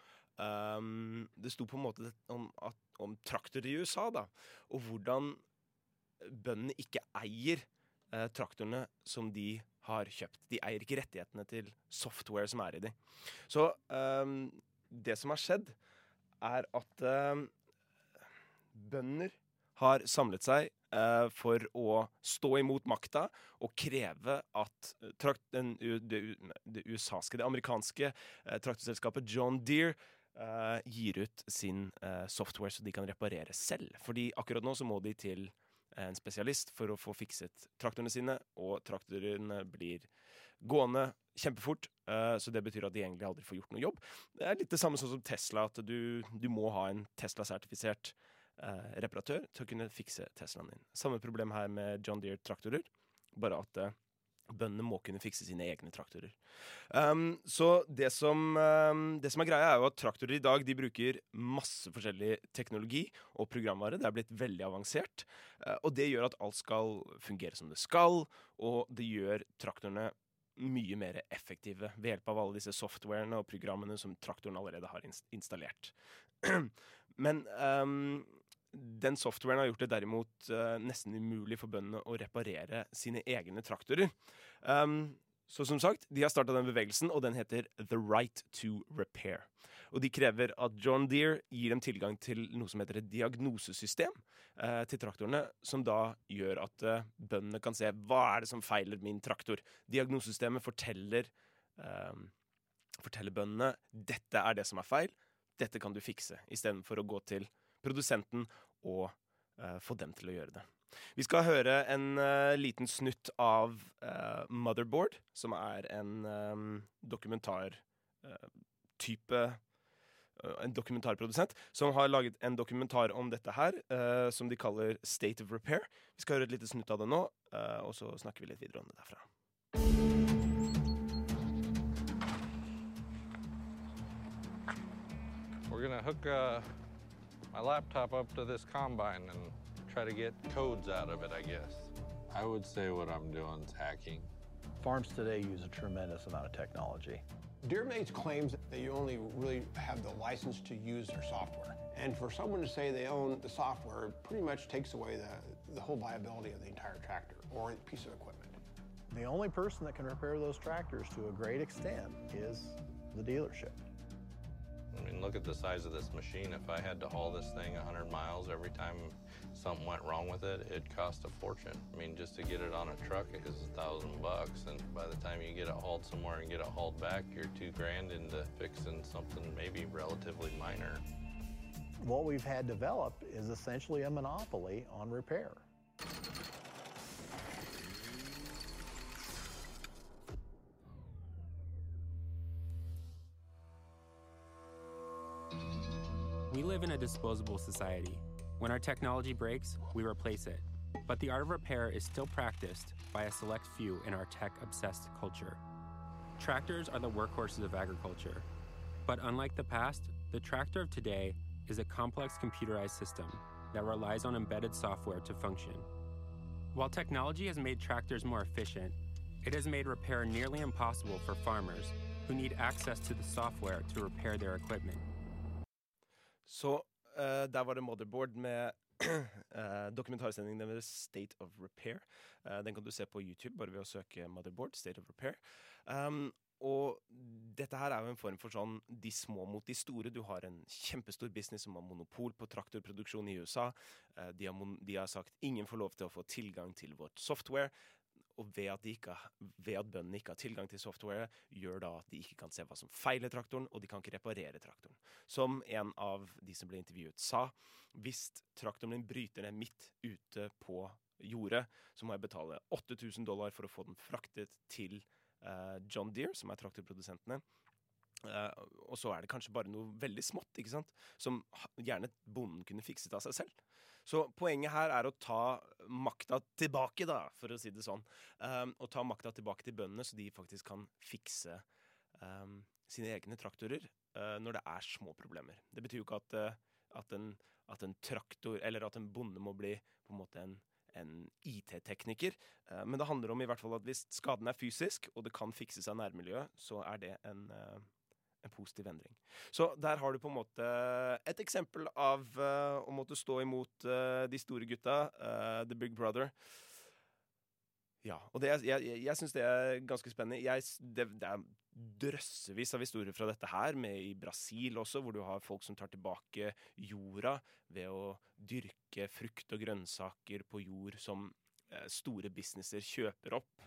um, Det sto på en måte om, at, om traktorer i USA, da. Og hvordan bøndene ikke eier eh, traktorene som de har kjøpt. De eier ikke rettighetene til software som er i de. Så eh, det som har skjedd, er at eh, bønder har samlet seg eh, for å stå imot makta og kreve at eh, trakt, den, det, det det amerikanske eh, traktorselskapet John Deere eh, gir ut sin uh, software så de kan reparere selv. Fordi akkurat nå så må de til en spesialist for å få fikset traktorene sine, og traktorene blir gående kjempefort. eh, så det betyr at de egentlig aldri får gjort noe jobb. Det er litt det samme sånn som Tesla, at du, du må ha en Tesla-sertifisert eh, reparatør til å kunne fikse Teslaen din. Samme problem her med John Deere-traktorer, bare at eh, bøndene må kunne fikse sine egne traktorer. Um, så det som, um, det som er greia, er jo at traktorer i dag de bruker masse forskjellig teknologi og programvare. Det er blitt veldig avansert. Uh, og det gjør at alt skal fungere som det skal, og det gjør traktorene mye mer effektive ved hjelp av alle disse softwarene og programmene som traktoren allerede har installert. [CLEARS THROAT] Men um, den softwaren har gjort det derimot eh, nesten umulig for bøndene å reparere sine egne traktorer. Um, så som sagt, de har starta den bevegelsen, og den heter The Right to Repair. Og de krever at John Deere gir dem tilgang til noe som heter et diagnosesystem eh, til traktorene, som da gjør at eh, bøndene kan se hva er det som feiler min traktor. Diagnosesystemet forteller, eh, forteller bøndene dette er det som er feil, dette kan du fikse, istedenfor å gå til produsenten og uh, få dem til å gjøre det. Vi skal høre en uh, liten snutt av uh, Motherboard, som er en um, dokumentartype en dokumentarprodusent som har laget en dokumentar om dette her, som de kaller State of Repair. Vi skal høre et lite snutt av det nå, og så snakker vi litt videre om det derfra. We're gonna hook uh, my laptop up to this combine and try to get codes out of it, I guess. I would say what I'm doing is hacking. Farms today use a tremendous amount of technology. DeerMates claims that you only really have the license to use their software. And for someone to say they own the software pretty much takes away the, the whole viability of the entire tractor or piece of equipment. The only person that can repair those tractors to a great extent is the dealership. I mean, look at the size of this machine. If I had to haul this thing 100 miles every time something went wrong with it, it'd cost a fortune. I mean, just to get it on a truck is a thousand bucks, and by the time you get it hauled somewhere and get it hauled back, you're two grand into fixing something maybe relatively minor. What we've had developed is essentially a monopoly on repair. We live in a disposable society. When our technology breaks, we replace it. But the art of repair is still practiced by a select few in our tech obsessed culture. Tractors are the workhorses of agriculture. But unlike the past, the tractor of today is a complex computerized system that relies on embedded software to function. While technology has made tractors more efficient, it has made repair nearly impossible for farmers who need access to the software to repair their equipment. Så uh, der var det Motherboard med [CLEARS THROAT] uh, dokumentarsendingen deres State of Repair. Uh, den kan du se på YouTube bare ved å søke Motherboard, State of Repair. Um, og dette her er jo en form for sånn de små mot de store. Du har en kjempestor business som har monopol på traktorproduksjon i USA. Eh, de, har de har sagt ingen får lov til å få tilgang til vårt software. Og ved at, ikke, ved at bøndene ikke har tilgang til software, gjør da at de ikke kan se hva som feiler traktoren, og de kan ikke reparere traktoren. Som en av de som ble intervjuet sa, hvis traktoren min bryter ned midt ute på jordet, så må jeg betale 8000 dollar for å få den fraktet til uh, John Deere, som er traktorprodusentene. Uh, og så er det kanskje bare noe veldig smått, ikke sant? som gjerne bonden kunne fikset av seg selv. Så poenget her er å ta makta tilbake, da, for å si det sånn. Um, ta makta tilbake til bøndene, så de faktisk kan fikse um, sine egne traktorer uh, når det er små problemer. Det betyr jo ikke at, uh, at, en, at en traktor, eller at en bonde må bli på en måte en en IT-tekniker, uh, men det handler om i hvert fall at hvis skaden er fysisk, og det kan fikses av nærmiljøet, så er det en, en positiv endring. Så der har du på en måte et eksempel av uh, å måtte stå imot uh, de store gutta, uh, The Big Brother. Ja, og det, jeg, jeg, jeg syns det er ganske spennende. Jeg, det, det er drøssevis av historier fra dette her, med i Brasil også, hvor du har folk som tar tilbake jorda ved å dyrke frukt og grønnsaker på jord som store businesser kjøper opp,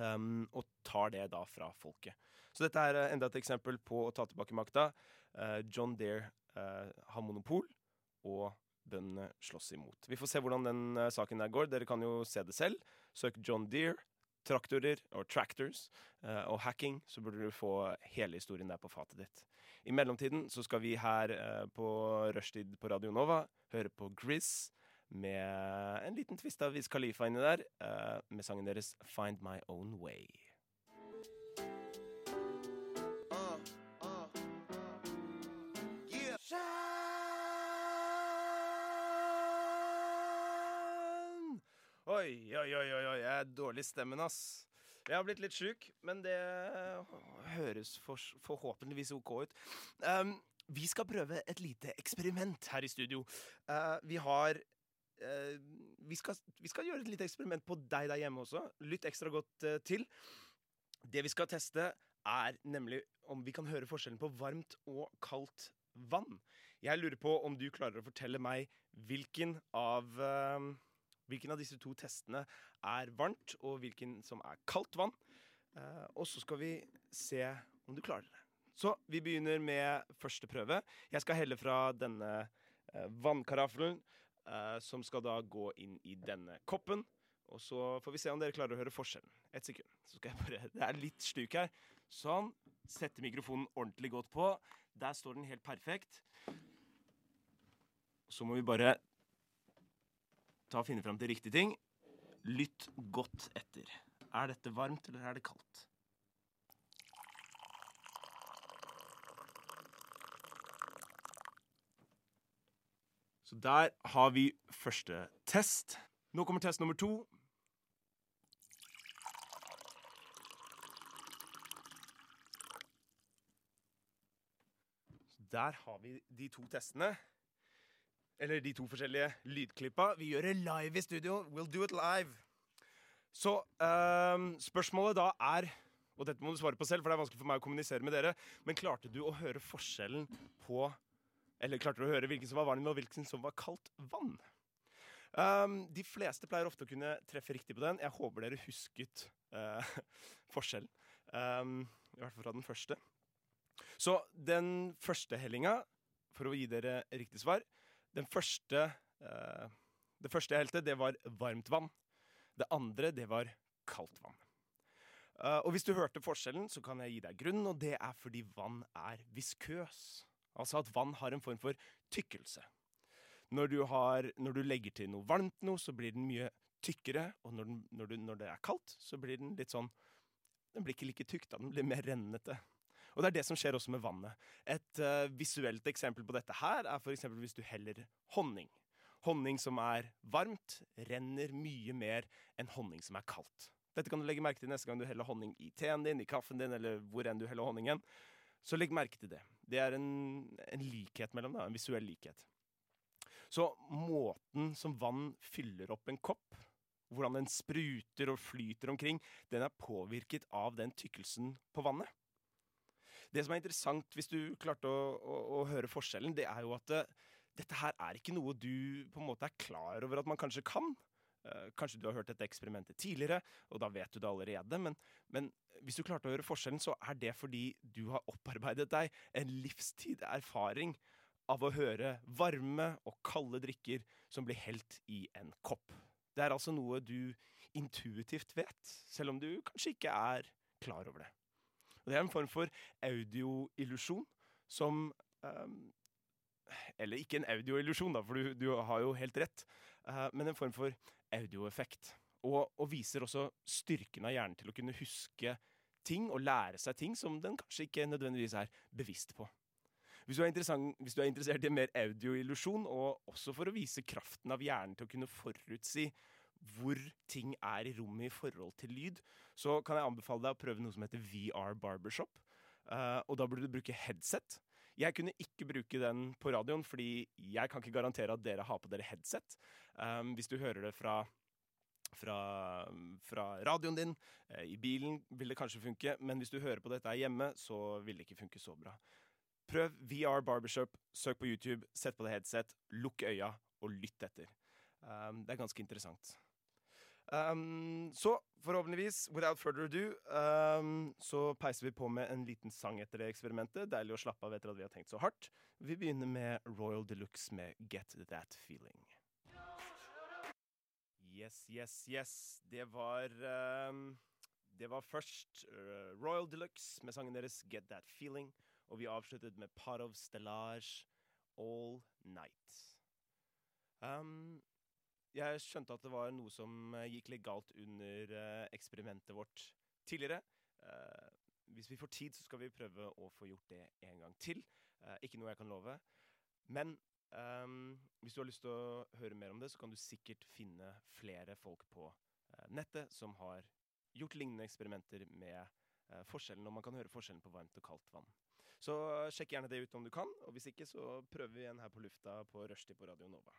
um, og tar det da fra folket. Så dette er eh, enda et eksempel på å ta tilbake makta. Uh, John Deere uh, har monopol, og bøndene slåss imot. Vi får se hvordan den uh, saken der går. Dere kan jo se det selv. Søk John Deere, traktorer og tractors og hacking, så burde du få hele historien der på fatet ditt. I mellomtiden så skal vi her på rushtid på Radio Nova høre på Grizz med en liten twist av Wiz Khalifa inni der, eh, med sangen deres Find My Own Way. Oi, oi, oi, oi, jeg er dårlig i stemmen, ass. Jeg har blitt litt sjuk, men det høres for, forhåpentligvis OK ut. Um, vi skal prøve et lite eksperiment her i studio. Uh, vi har uh, vi, skal, vi skal gjøre et lite eksperiment på deg der hjemme også. Lytt ekstra godt uh, til. Det vi skal teste, er nemlig om vi kan høre forskjellen på varmt og kaldt vann. Jeg lurer på om du klarer å fortelle meg hvilken av uh, Hvilken av disse to testene er varmt, og hvilken som er kaldt vann. Uh, og så skal vi se om du klarer det. Så vi begynner med første prøve. Jeg skal helle fra denne uh, vannkaraffelen, uh, som skal da gå inn i denne koppen. Og så får vi se om dere klarer å høre forskjellen. Et sekund. Så skal jeg bare, [LAUGHS] Det er litt stuk her. Sånn. Sette mikrofonen ordentlig godt på. Der står den helt perfekt. Så må vi bare ta og finne fram til riktig ting. Lytt godt etter. Er dette varmt, eller er det kaldt? Så der har vi første test. Nå kommer test nummer to. Der har vi de to testene. Eller de to forskjellige lydklippa. Vi gjør det live i studio. We'll do it live. Så um, spørsmålet da er Og dette må du svare på selv, for det er vanskelig for meg å kommunisere med dere. Men klarte du å høre forskjellen på Eller klarte du å høre hvilken som var varm og hvilken som var kaldt vann? Um, de fleste pleier ofte å kunne treffe riktig på den. Jeg håper dere husket uh, [LAUGHS] forskjellen. Um, I hvert fall fra den første. Så den første hellinga, for å gi dere riktig svar den første, uh, det første jeg helte, det var varmt vann. Det andre, det var kaldt vann. Uh, og hvis du hørte forskjellen, så kan jeg gi deg grunnen, og det er fordi vann er viskøs. Altså at vann har en form for tykkelse. Når du, har, når du legger til noe varmt noe, så blir den mye tykkere, og når, den, når, du, når det er kaldt, så blir den litt sånn Den blir ikke like tykk, da. Den blir mer rennete. Og det er det som skjer også med vannet. Et uh, visuelt eksempel på dette her er f.eks. hvis du heller honning. Honning som er varmt, renner mye mer enn honning som er kaldt. Dette kan du legge merke til neste gang du heller honning i teen din, i kaffen din, eller hvor enn du heller honningen. Så legg merke til det. Det er en, en likhet mellom det, en visuell likhet. Så måten som vann fyller opp en kopp, hvordan den spruter og flyter omkring, den er påvirket av den tykkelsen på vannet. Det som er interessant, hvis du klarte å, å, å høre forskjellen, det er jo at uh, dette her er ikke noe du på en måte er klar over at man kanskje kan. Uh, kanskje du har hørt dette eksperimentet tidligere, og da vet du det allerede. Men, men, hvis du klarte å høre forskjellen, så er det fordi du har opparbeidet deg en livstid erfaring av å høre varme og kalde drikker som blir helt i en kopp. Det er altså noe du intuitivt vet, selv om du kanskje ikke er klar over det. Og det er en form for audioillusjon som um, Eller ikke en audioillusjon, da, for du, du, har jo helt rett, uh, men en form for audioeffekt. Og, og, viser også styrken av hjernen til å kunne huske ting og lære seg ting som den kanskje ikke nødvendigvis er bevisst på. Hvis du, hvis du er, interessert i mer audioillusjon, og også for å vise kraften av hjernen til å kunne forutsi hvor ting er i rommet i forhold til lyd, så kan jeg anbefale deg å prøve noe som heter VR Barbershop. Uh, og da burde du bruke headset. Jeg kunne ikke bruke den på radioen, fordi jeg kan ikke garantere at dere har på dere headset. Um, hvis du hører det fra, fra, fra radioen din, uh, i bilen vil det kanskje funke, men hvis du hører på dette hjemme, så vil det ikke funke så bra. Prøv VR Barbershop, søk på YouTube, sett på deg headset, lukk øya og lytt etter. Um, det er ganske interessant. Um, så forhåpentligvis, without further ado, um, så peiser vi på med en liten sang etter det eksperimentet. Deilig å slappe av etter at vi har tenkt så hardt. Vi begynner med Royal Deluxe med Get That Feeling. Yes, yes, yes. Det var um, Det var først uh, Royal Deluxe med sangen deres Get That Feeling. Og vi avsluttet med Part of Stellage All Night. Um, jeg skjønte at det var noe som eh, gikk litt galt under eh, eksperimentet vårt tidligere. Eh, hvis vi får tid, så skal vi prøve å få gjort det en gang til. Ikke noe jeg kan love. Men um, hvis du har lyst til å høre mer om det, så kan du sikkert finne flere folk på nettet som har gjort lignende eksperimenter med forskjellen, og man kan høre forskjellen på varmt og kaldt vann. Så sjekk gjerne det ut om du kan, og hvis ikke, så prøver vi igjen her på lufta på rushtid på Radio Nova.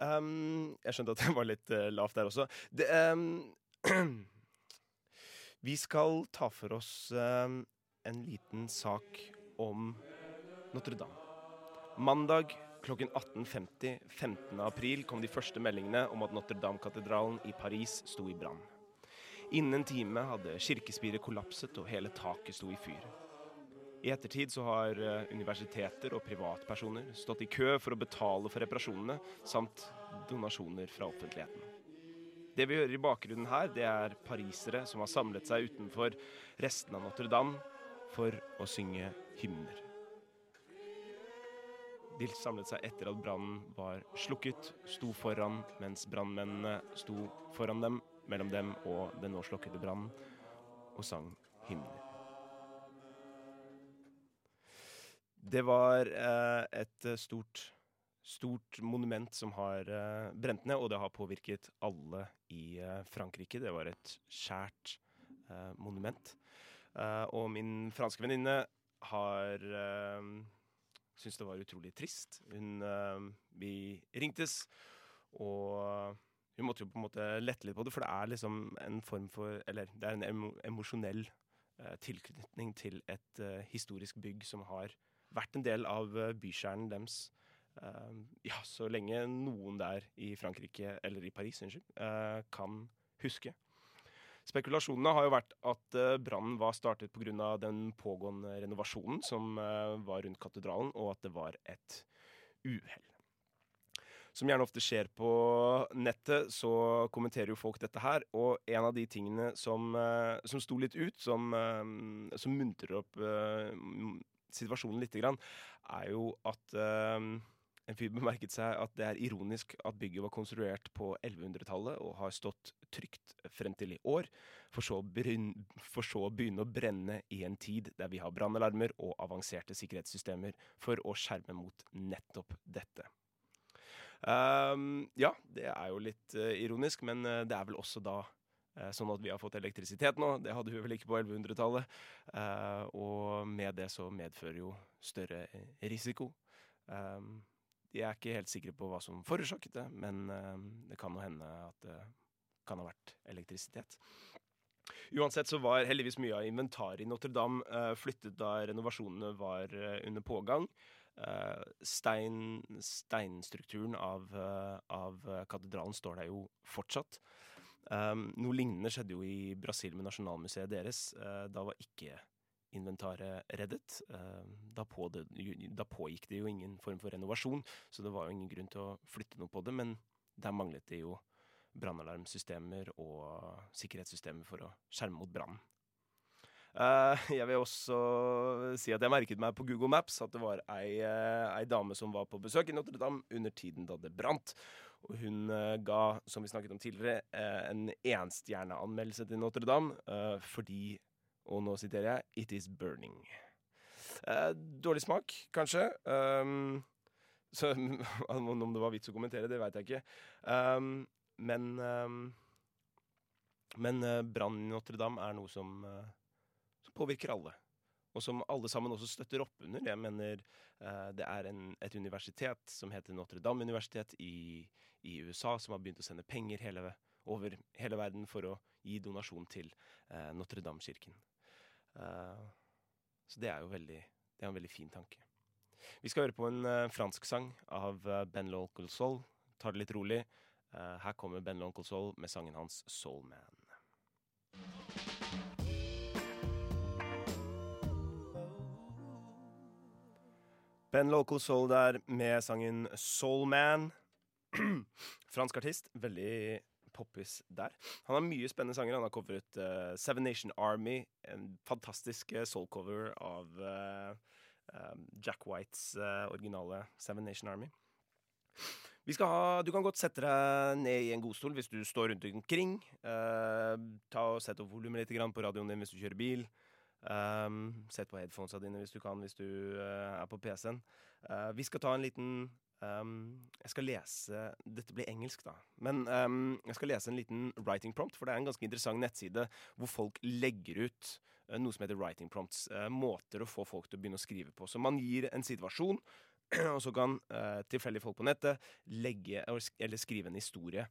Um, jeg skjønte at det var litt uh, lavt der også. Det, um, [CLEARS THROAT] vi skal ta for oss um, en liten sak om Notre-Dame. Mandag klokken 18.50 15. april kom de første meldingene om at Notre-Dame-katedralen i Paris sto i brann. Innen en time hadde kirkespiret kollapset, og hele taket sto i fyr. I ettertid så har eh, universiteter og privatpersoner stått i kø for å betale for reparasjonene, samt donasjoner fra offentligheten. Det vi hører i bakgrunnen her, det er parisere som har samlet seg utenfor resten av Notre-Dame for å synge hymner. De samlet seg etter at brannen var slukket, sto foran mens brannmennene sto foran dem, mellom dem og den nå slukkede brannen, og sang hymner. Det var eh, et eh, stort, stort monument som har eh, brent ned, og det har påvirket alle i Frankrike. Det var et skjært monument. Og min franske venninne har syntes det var utrolig trist. Hun Vi ringtes, og hun måtte jo på en måte lette litt på det, for det er liksom en form for Eller det er en emo emosjonell tilknytning til et historisk bygg som har vært en del av eh, bykjernen deres. eh, ja, så lenge noen der i Frankrike, eller i Paris, unnskyld, eh, kan huske. Spekulasjonene har jo vært at brannen var startet pga. den pågående renovasjonen som var rundt katedralen, og at det var et uhell. Som gjerne ofte skjer på nettet, så kommenterer jo folk dette her. Og en av de tingene som, som sto litt ut, som, som muntrer opp situasjonen lite grann, er jo at eh, en fyr bemerket seg at det er ironisk at bygget var konstruert på 1100-tallet og har stått trygt frem til i år, for så, bryn- for så å begynne å brenne i en tid der vi har brannalarmer og avanserte sikkerhetssystemer for å skjerme mot nettopp dette. Um, ja, det er jo litt uh, ironisk, men eh, det er vel også da sånn at vi har fått elektrisitet nå. Det hadde vi vel ikke på 1100-tallet. Eh, og med det så medfører jo større eh, risiko. Jeg er ikke helt sikre på hva som forårsaket det, men eh, det kan jo hende at det kan ha vært elektrisitet. Uansett så var heldigvis mye av inventaret i Notre-Dame eh, flyttet da renovasjonene var eh, under pågang. Eh, stein, steinstrukturen av, eh, av eh, katedralen står der jo fortsatt. Um, noe lignende skjedde jo i Brasil med nasjonalmuseet deres. Eh, da var ikke inventaret reddet. Eh, da, pågikk det jo ingen form for renovasjon, så det var jo ingen grunn til å flytte noe på det. Men der manglet det jo brannalarmsystemer og sikkerhetssystemer for å skjerme mot brann. Eh, jeg vil også si at jeg merket meg på Google Maps at det var ei, eh, ei dame som var på besøk i Notre-Dame under tiden da det brant. Og hun eh, ga, som vi snakket om tidligere, en enstjerneanmeldelse til Notre-Dame fordi, og nå siterer jeg, 'It is burning'. Dårlig smak, kanskje. Um, så [LAUGHS] om det var vits å kommentere, det veit jeg ikke. Um, men um, men brann i Notre-Dame er noe som påvirker alle. Og som alle sammen også støtter opp under. Jeg mener eh, det er en, et universitet som heter Notre-Dame universitet i, i USA, som har begynt å sende penger hele, over hele verden for å gi donasjon til eh, Notre-Dame-kirken. Uh, så det er jo veldig, det er en veldig fin tanke. Vi skal høre på en fransk sang av uh, Ben L'Oncle. Ta det litt rolig. Her kommer Ben L'Oncle med sangen hans Soul Man. Ben Local Soul der med sangen Soul Man. [CLEARS THROAT] Fransk artist. Veldig poppis der. Han har mye spennende sanger. Han har covret uh, Seven Nation Army, en fantastisk uh, soul-cover av uh, um, Jack Whites originale Seven Nation Army. Ha, du kan godt sette deg ned i en godstol hvis du står rundt omkring. ta og Sett opp volumet litt på radioen din hvis du kjører bil. Um, sett på headphonesa dine hvis du kan, hvis du uh, er på PC-en. Uh, vi skal ta en liten um, Jeg skal lese Dette blir engelsk, da. Men um, jeg skal lese en liten writing prompt, for det er en ganske interessant nettside hvor folk legger ut uh, noe som heter writing prompts. måter å få folk til å begynne å skrive på. Så man gir en situasjon, [CLEARS THROAT] og så kan tilfeldige folk på nettet legge eller skrive en historie.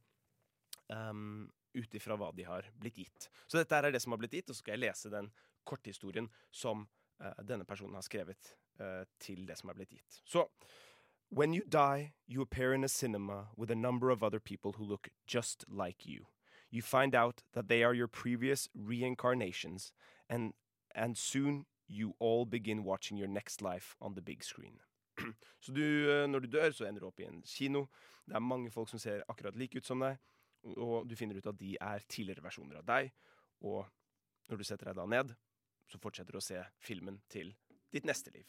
Um, ut ifra hva de har blitt gitt. Så dette er det som har blitt gitt, og så skal jeg lese den korthistorien som uh, denne personen har skrevet uh, til det som er blitt gitt. Så When you die, you appear in a cinema with a number of other people who look just like you. You find out that they are your previous reincarnations, and, and soon you all begin watching your next life on the big screen. [CLEARS THROAT] så du, eh, når du dør, så ender du opp i en kino. Det er mange folk som ser akkurat like ut som deg, og du finner ut at de er tidligere versjoner av deg. Og når du setter deg da ned, så fortsetter du å se filmen til ditt neste liv.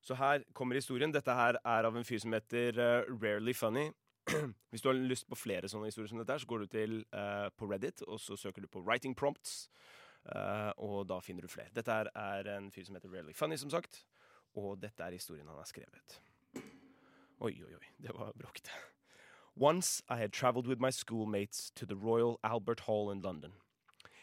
Så her kommer historien. Dette her er av en fyr som heter uh, Rarely Funny. [CLEARS THROAT] Hvis du har lyst på flere sånne historier som dette, her, så går du til uh, på Reddit og så søker du på 'writing prompts'. Uh, og da finner du flere. Dette her er en fyr som heter Rarely Funny, som sagt. Og dette er historien han har skrevet. Oi, oi, oi. Det var bråkete. Once I had traveled with my schoolmates to the Royal Albert Hall in London.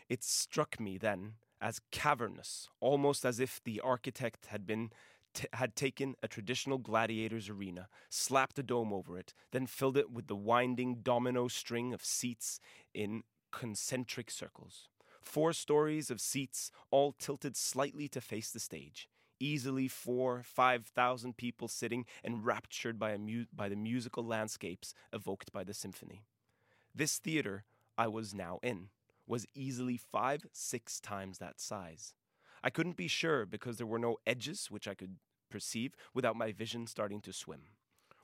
It struck me then as cavernous, almost as if the architect had been t- had taken a traditional gladiator's arena, slapped a dome over it, then filled it with the winding domino string of seats in concentric circles. Four stories of seats, all tilted slightly to face the stage. Easily four, five thousand people sitting enraptured by, mu- by the musical landscapes evoked by the symphony. This theater I was now in was easily five, six times that size. I couldn't be sure because there were no edges which I could perceive without my vision starting to swim.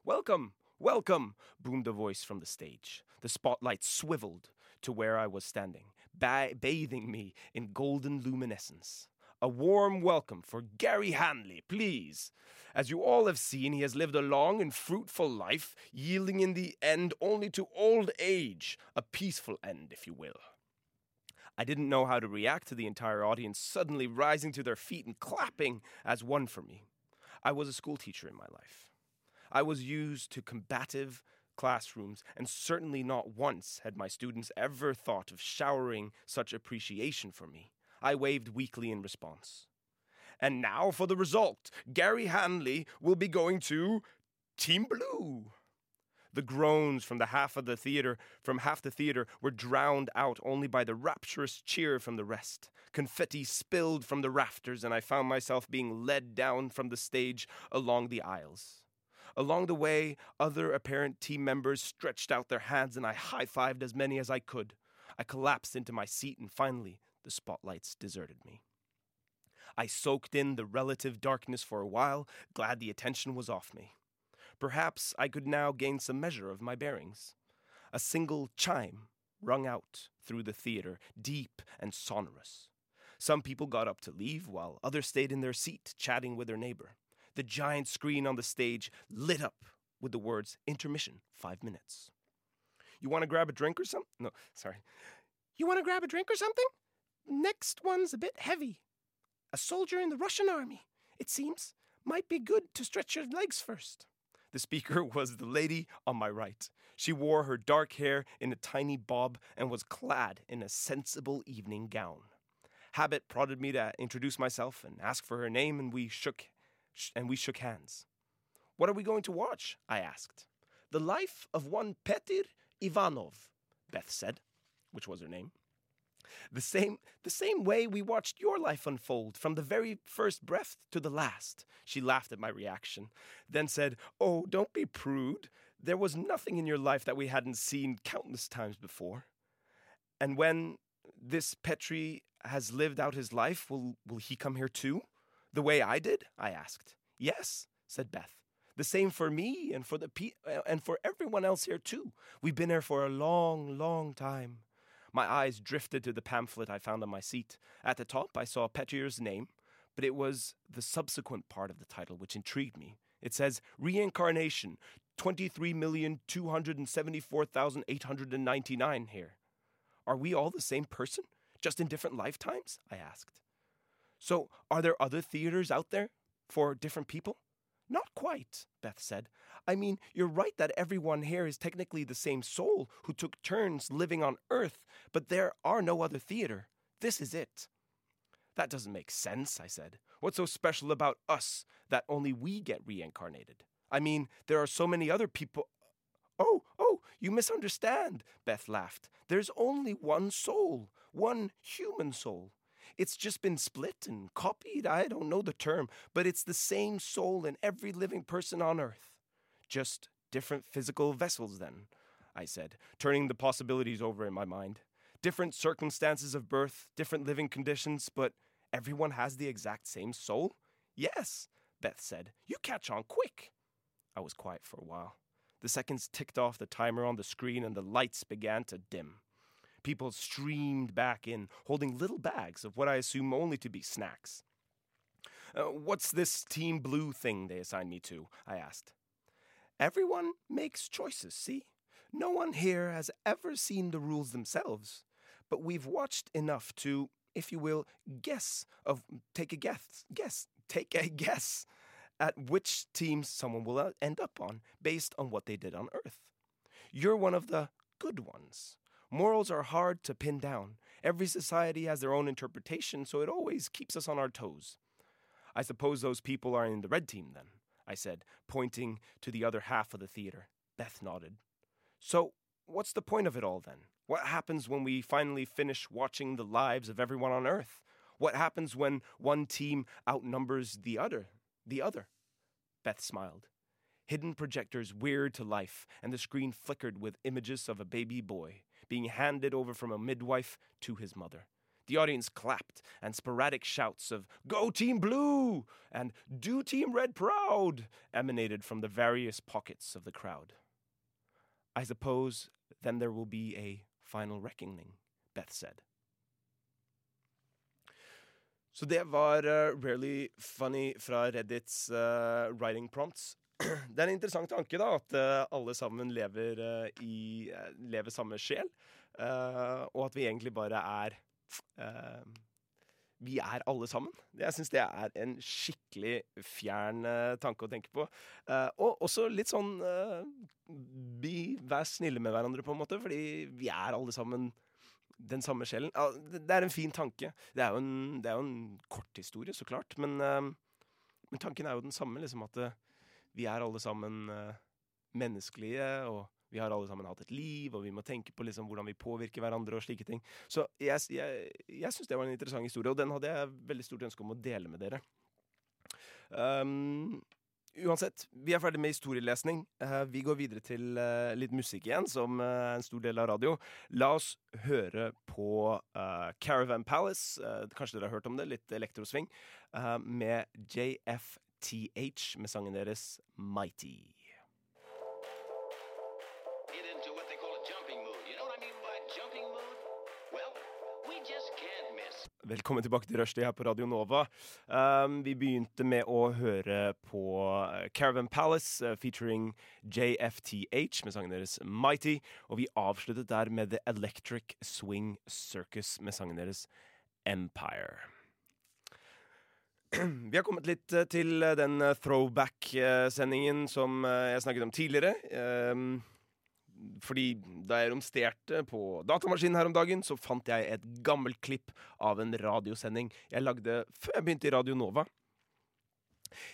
Welcome, welcome, boomed a voice from the stage. The spotlight swiveled to where I was standing, ba- bathing me in golden luminescence. A warm welcome for Gary Hanley, please. As you all have seen, he has lived a long and fruitful life, yielding in the end only to old age, a peaceful end, if you will. I didn't know how to react to the entire audience suddenly rising to their feet and clapping as one for me. I was a schoolteacher in my life. I was used to combative classrooms, and certainly not once had my students ever thought of showering such appreciation for me. I waved weakly in response. And now for the result Gary Hanley will be going to Team Blue. The groans from the half of the theater, from half the theater, were drowned out only by the rapturous cheer from the rest. Confetti spilled from the rafters, and I found myself being led down from the stage along the aisles. Along the way, other apparent team members stretched out their hands, and I high fived as many as I could. I collapsed into my seat, and finally, the spotlights deserted me. I soaked in the relative darkness for a while, glad the attention was off me. Perhaps I could now gain some measure of my bearings. A single chime rung out through the theater, deep and sonorous. Some people got up to leave, while others stayed in their seat, chatting with their neighbor. The giant screen on the stage lit up with the words intermission, five minutes. You want to grab a drink or something? No, sorry. You want to grab a drink or something? Next one's a bit heavy. A soldier in the Russian army, it seems, might be good to stretch your legs first. The speaker [LAUGHS] was the lady on my right. She wore her dark hair in a tiny bob and was clad in a sensible evening gown. Habit prodded me to introduce myself and ask for her name, and we shook sh- and we shook hands. What are we going to watch? I asked. The life of one Petir Ivanov, Beth said, which was her name. The same, the same way we watched your life unfold from the very first breath to the last. She laughed at my reaction, then said, Oh, don't be prude. There was nothing in your life that we hadn't seen countless times before. And when this Petri has lived out his life, will, will he come here too? The way I did? I asked. Yes, said Beth. The same for me and for the pe- and for everyone else here too. We've been here for a long, long time. My eyes drifted to the pamphlet I found on my seat. At the top, I saw Petrier's name, but it was the subsequent part of the title which intrigued me. It says Reincarnation, 23,274,899 here. Are we all the same person, just in different lifetimes? I asked. So, are there other theaters out there for different people? Not quite, Beth said. I mean, you're right that everyone here is technically the same soul who took turns living on Earth, but there are no other theater. This is it. That doesn't make sense, I said. What's so special about us that only we get reincarnated? I mean, there are so many other people. Oh, oh, you misunderstand, Beth laughed. There's only one soul, one human soul. It's just been split and copied. I don't know the term, but it's the same soul in every living person on earth. Just different physical vessels, then, I said, turning the possibilities over in my mind. Different circumstances of birth, different living conditions, but everyone has the exact same soul? Yes, Beth said. You catch on quick. I was quiet for a while. The seconds ticked off the timer on the screen and the lights began to dim. People streamed back in, holding little bags of what I assume only to be snacks. Uh, what's this Team Blue thing they assigned me to? I asked. Everyone makes choices, see? No one here has ever seen the rules themselves, but we've watched enough to, if you will, guess of take a guess, guess, take a guess at which team someone will uh, end up on based on what they did on Earth. You're one of the good ones. Morals are hard to pin down. Every society has their own interpretation, so it always keeps us on our toes. I suppose those people are in the red team, then, I said, pointing to the other half of the theater. Beth nodded. So, what's the point of it all, then? What happens when we finally finish watching the lives of everyone on Earth? What happens when one team outnumbers the other? The other? Beth smiled. Hidden projectors whirred to life, and the screen flickered with images of a baby boy being handed over from a midwife to his mother. The audience clapped, and sporadic shouts of Go Team Blue and Do Team Red Proud emanated from the various pockets of the crowd. I suppose then there will be a final reckoning, Beth said. Så det var uh, Rarely Funny fra Reddits uh, writing prompts. Det er en interessant tanke, da, at uh, alle sammen lever, i, lever samme sjel. og at vi egentlig bare er Vi er alle sammen. Jeg syns det er en skikkelig fjern tanke å tenke på. og også litt sånn vi, Vær snille med hverandre, på en måte, fordi vi er alle sammen den samme sjelen. Det er en fin tanke. Det er jo en, det er jo en kort historie, så klart. Men, men, tanken er jo den samme, liksom at uh, vi er alle sammen uh, menneskelige, og vi har alle sammen hatt et liv, og vi må tenke på liksom, hvordan vi påvirker hverandre og slike ting. Så jeg, jeg, jeg syns det var en interessant historie, og den hadde jeg veldig stort ønske om å dele med dere. Um, Uansett, vi er ferdig med historielesning. Uh, vi går videre til uh, litt musikk igjen, som uh, en stor del av radio. La oss høre på Caravan Palace. kanskje dere har hørt om det? Litt elektrosving. med JFTH med sangen deres Mighty. Velkommen tilbake til Rushdie her på Radio Nova. Um, vi begynte med å høre på uh, Caravan Palace uh, featuring JFTH med sangen deres Mighty. Og vi avsluttet der med The Electric Swing Circus med sangen deres Empire. [CLEARS THROAT] Vi har kommet litt uh, til uh, den uh, throwback-sendingen som jeg snakket om tidligere. Um, fordi da jeg romsterte på datamaskinen her om dagen, så fant jeg et gammelt klipp av en radiosending jeg lagde før jeg begynte i Radio Nova.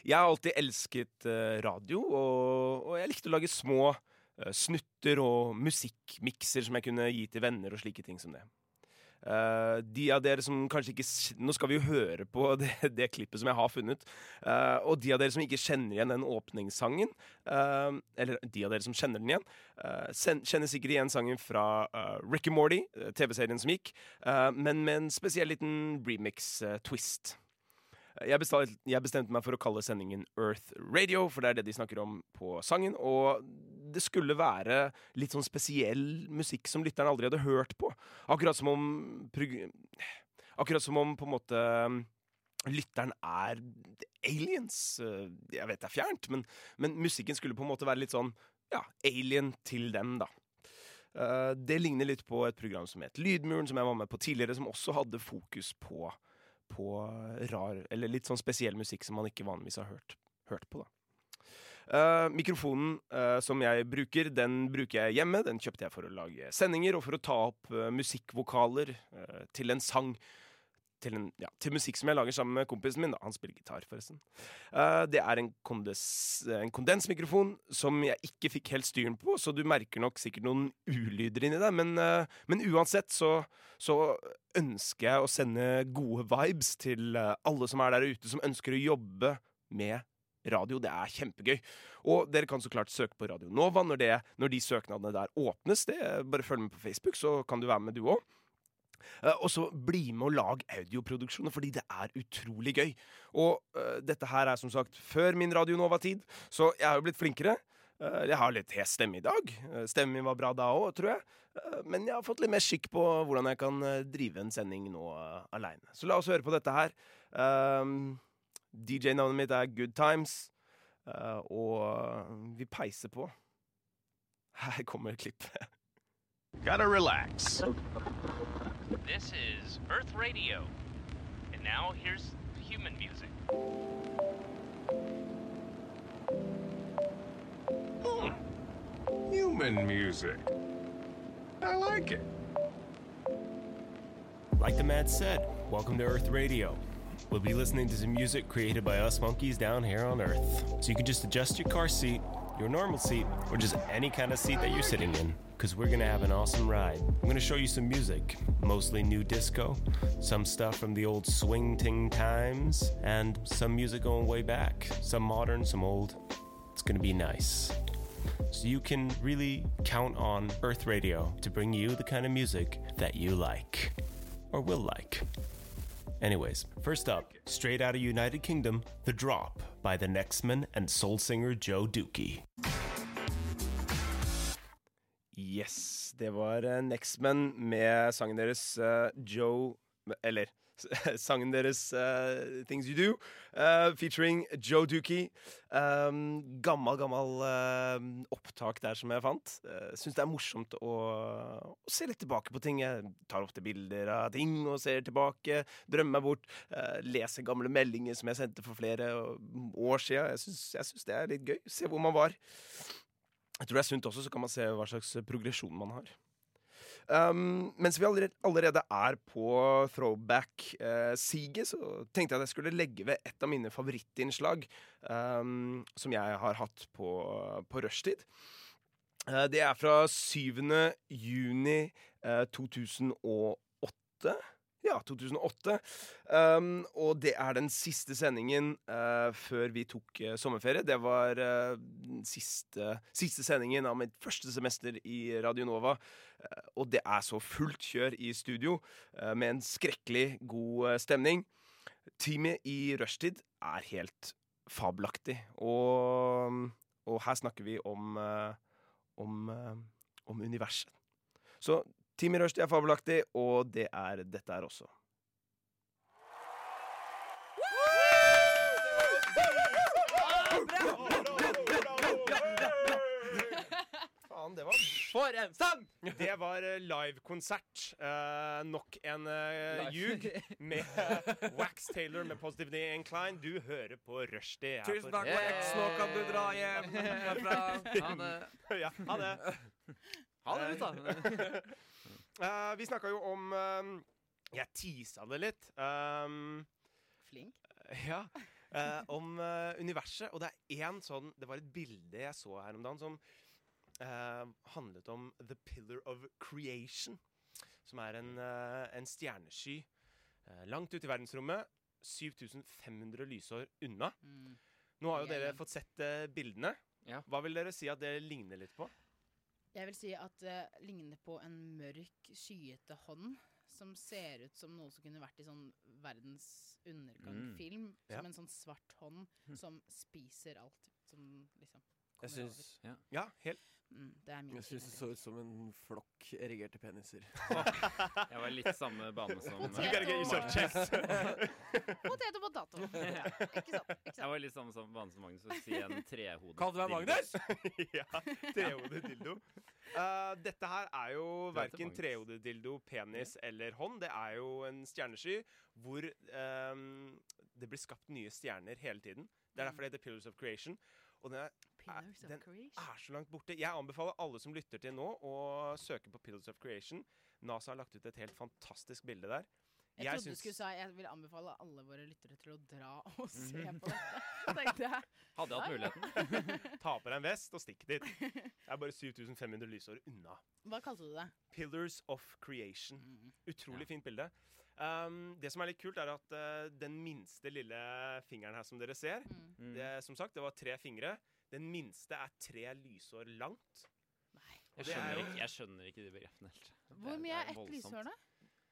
Jeg har alltid elsket radio, og, jeg likte å lage små snutter og musikkmikser som jeg kunne gi til venner og slike ting som det. Eh, de av dere som kanskje ikke Nå skal vi jo høre på [LAUGHS] det, det klippet som jeg har funnet. Uh, og de av dere som ikke kjenner igjen den åpningssangen, uh, eller de av dere som kjenner den igjen, sen- kjenner sikkert igjen sangen fra uh, Ricky Morty, TV-serien som gikk, men med en spesiell liten remix-twist. Jeg bestemte, jeg bestemte meg for å kalle sendingen Earth Radio, for det er det de snakker om på sangen. Og det skulle være litt sånn spesiell musikk som lytteren aldri hadde hørt på. Akkurat som om Akkurat som om på en måte lytteren er aliens. Jeg vet det er fjernt, men, men musikken skulle på en måte være litt sånn ja, alien til dem, da. Eh, Det ligner litt på et program som het Lydmuren, som jeg var med på tidligere, som også hadde fokus på på rar, eller litt sånn spesiell musikk som man ikke vanligvis har hørt, hørt på. da. Uh, mikrofonen uh, som jeg bruker, den bruker jeg hjemme. Den kjøpte jeg for å lage sendinger og for å ta opp uh, musikkvokaler til en sang. Til, en, ja, til musikk som jeg lager sammen med kompisen min. Da. Han spiller gitar, forresten. Uh, det er en, kondes, en kondensmikrofon som jeg ikke fikk helt styren på, så du merker nok sikkert noen ulyder inni deg. Men, uh, men uansett så, så ønsker jeg å sende gode vibes til uh, alle som er der ute, som ønsker å jobbe med radio. Det er kjempegøy. Og dere kan så klart søke på Radio Nova når, det, når de søknadene der åpnes. Det, bare følg med på Facebook, så kan du være med, du òg. Og så bli med og lag audioproduksjoner, fordi det er utrolig gøy. Og uh, dette her er som sagt før min Radio Nova-tid, så jeg har jo blitt flinkere. Uh, jeg har litt hes stemme i dag. Uh, Stemmen min var bra da òg, tror jeg. Eh, Men jeg har fått litt mer skikk på hvordan jeg kan eh, drive en sending nå aleine. Så la oss høre på dette her. Um, DJ-navnet mitt er Good Times, eh, og vi peiser på. [LAUGHS] Her kommer klippet. Gotta relax. This is Earth Radio. And now here's human music. Hmm. Human music. I like it. Like the man said, welcome to Earth Radio. We'll be listening to some music created by us monkeys down here on Earth. So you can just adjust your car seat, your normal seat, or just any kind of seat that you're sitting in. Because we're going to have an awesome ride. I'm going to show you some music, mostly new disco, some stuff from the old swing ting times, and some music going way back. Some modern, some old. It's going to be nice. So you can really count on Earth Radio to bring you the kind of music that you like or will like. Anyways, first up, straight out of United Kingdom, The Drop by the Nextman and soul singer Joe Dookie. Yes, det var uh, Nextmen med sangen deres uh, Joe Eller [LAUGHS] sangen deres uh, Things You Do, uh, featuring Joe Dookie. Um, gammel, gammel uh, opptak der som jeg fant. Uh, Syns det er morsomt å, å se litt tilbake på ting. Jeg tar ofte bilder av ting og ser tilbake. Drømmer meg bort. eh, leser gamle meldinger som jeg sendte for flere år siden. Jeg syns det er litt gøy. Se hvor man var. Jeg tror det er sunt også, så kan man se hva slags progresjon man har. Um, mens vi allerede, er på throwback-siget, så tenkte jeg at jeg skulle legge ved et av mine favorittinnslag um, som jeg har hatt på, på rushtid. Uh, det er fra 7. juni uh, 2008. Ja, 2008. Um, og det er den siste sendingen uh, før vi tok uh, sommerferie. Det var uh, den siste, siste sendingen av mitt første semester i Radio Nova. Og det er så fullt kjør i studio, med en skrekkelig god stemning. Teamet i rushtid er helt fabelaktig. Og, og her snakker vi om, om, om universet. Så Team i Rushdie er fabelaktig, og det er dette her også. Det var For en sang! Det var eh, livekonsert. Uh, nok en uh, ljug med eh, Wax Taylor med Positively Incline. Du hører på Rushdie. Tusen takk Wax. Nå kan du dra hjem [LAUGHS] herfra. Ha det. [LAUGHS] ja, ha det. Ha det, gutta. [LAUGHS] Eh, vi snakka jo om eh, Jeg tisa det litt. Um, Flink. [LAUGHS] Ja. Uh, om uh, universet. Og det er én sånn Det var et bilde jeg så her om dagen som eh, handlet om The Pillar of Creation. som er en, en stjernesky langt ute i verdensrommet. 7500 lysår unna. Mm. Nå har jo er dere fått sett bildene. Ja. Hva vil dere si at det ligner litt på? Jeg vil si at det ligner på en mørk, skyete hånd. Som ser ut som noe som kunne vært i sånn verdens undergang-film. Ja. Som en sånn svart hånd som spiser alt som liksom Jeg kommer over. Ja. Ja, helt. Mm, det er min Jeg syns det så ut som en flokk erigerte peniser. [LAUGHS] Jeg var litt samme bane som Potet. Potet og potato. [LAUGHS] Ja. Ikke sant? Ikke Jeg var litt samme som bane som Magnus. Å si en trehodet Kall du meg. Magnus? [LAUGHS] ja, trehodet dildo. Uh, dette her er jo verken trehodet dildo, penis eller hånd. Det er jo en stjernesky hvor um, det blir skapt nye stjerner hele tiden. Det er derfor det heter Pillars of Creation. Og den er, Pillars of den creation. er så langt borte. Jeg anbefaler alle som lytter til nå, å søke på Pillars of Creation. NASA har lagt ut et helt fantastisk bilde der. Jeg, Jeg trodde du skulle si jeg vil anbefale alle våre lyttere til å dra og se Mhm. på dette. Jeg. [LAUGHS] Hadde jeg hatt Ja, ja. muligheten. [LAUGHS] Ta på deg en vest og stikk dit. Det er bare 7500 lysår unna. Hva kalte du det? Pillars of Creation. Mm. Utrolig fint bilde. Um, det som er litt kult, er at uh, den minste lille fingeren her som dere ser Mm. Mm. det, Som sagt, det var tre fingre. Den minste er tre lysår langt. Jeg er skjønner, ikke, jeg skjønner ikke de begrepene helt. Hvor mye er ett lysår, da?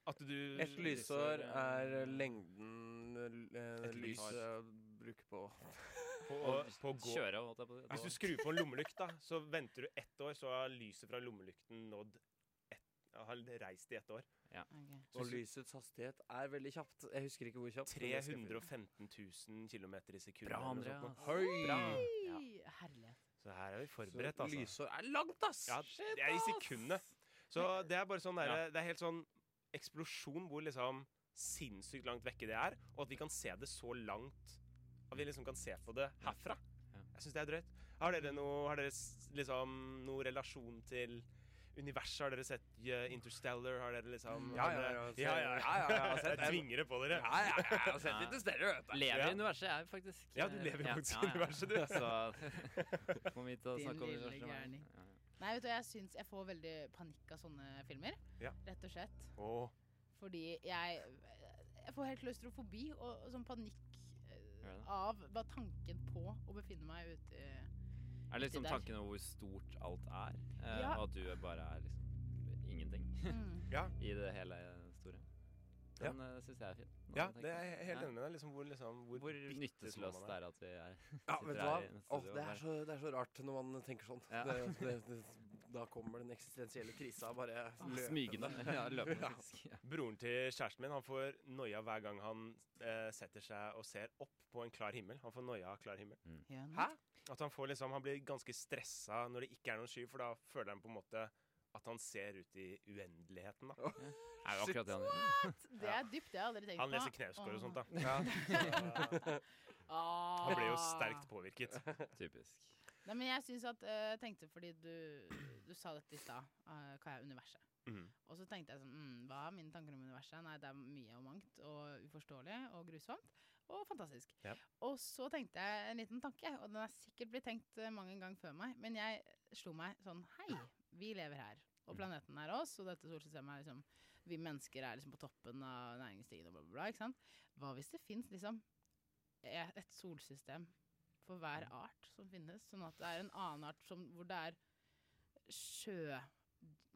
At du Et lysår er lengden eh, Et lys. lyset bruker på på, på å gå Kjøre, holdt jeg på å si. Hvis du skrur på en lommelykt, da, så venter du ett år, så har lyset fra lommelykten nådd har reist i ett år. Ja. Okay. Og lysets hastighet er veldig kjapt. Jeg husker ikke hvor kjapt. men det skal jeg finne. 315 000 km i sekundet. Bra, Andreas. Høy! Bra. Ja. Herlighet. Så her er vi forberedt, altså. lysår er langt, ass! Ja, det er i sekundene. Så det er bare sånn der, Det er helt sånn eksplosjon hvor liksom sinnssykt langt vekke det er, og at vi kan se det så langt At vi liksom kan se på det herfra. Jeg syns det er drøyt. Har dere noe Har dere liksom noe relasjon til universet? Har dere sett Interstellar? Har dere liksom Ja, ja, ja, ja, ja, ja, ja, [LAUGHS] jeg har sett Jeg tvinger det på dere. Ja, ja, ja, jeg har sett Interstellar, vet du. Lever i universet, jeg, faktisk. Ja, du lever faktisk i universet, du. [LAUGHS] Så [LAUGHS] kom hit og Din snakk om universet. Nei, vet du, jeg syns jeg får veldig panikk av sånne filmer. Ja. Rett og slett. Oh. Fordi jeg Jeg får helt klaustrofobi og, og sånn panikk eh, av bare tanken på å befinne meg ute i Er det liksom der. tanken om hvor stort alt er? Eh, Ja. Og at du bare er liksom ingenting Mm. [LAUGHS] Ja. i det hele store. Ja. Den ja. syns jeg er fin. nå Ja, det er jeg helt enig med deg. Liksom, hvor liksom, hvor, Hvor nytteløst det er at vi er Ja, sitter [LAUGHS] vet du her hva? studio det, er så, det er så rart når man tenker sånn. Ja. Det, det, det, da kommer den eksistensielle krisa bare Smygende. [LAUGHS] Ja, løpende, Ja. Broren til kjæresten min Han får noia hver gang han eh, setter seg og ser opp på en klar himmel. Han får noia av klar himmel. Mm. Hæ? At Han får liksom Han blir ganske stressa når det ikke er noen sky, for da føler han på en måte at han ser ut i uendeligheten. da Det er det, akkurat det han. Det er dypt, det har jeg aldri tenkt på. Han leser Knausgård og sånt, da. Ja. [LAUGHS] Ah. Han ble jo sterkt påvirket. [LAUGHS] Typisk. Nei, men jeg syns at Jeg tenkte fordi du, du sa dette i stad, uh, hva er universet? Mm. Og så tenkte jeg sånn mm, Hva er mine tanker om universet? Nei, det er mye og mangt og uforståelig og grusomt. Og fantastisk. Ja. Og så tenkte jeg en liten tanke, og den er sikkert blitt tenkt eh, mange ganger før meg, men jeg slo meg sånn Hei, vi lever her. Og Mm. planeten er oss, og dette solsystemet er liksom Vi mennesker er liksom på toppen av næringsstigen og bla, bla, bla. Ikke sant? Hva hvis det fins liksom e- et solsystem for hver Mm. art som finnes? Sånn at det er en annen art som, hvor det er sjø...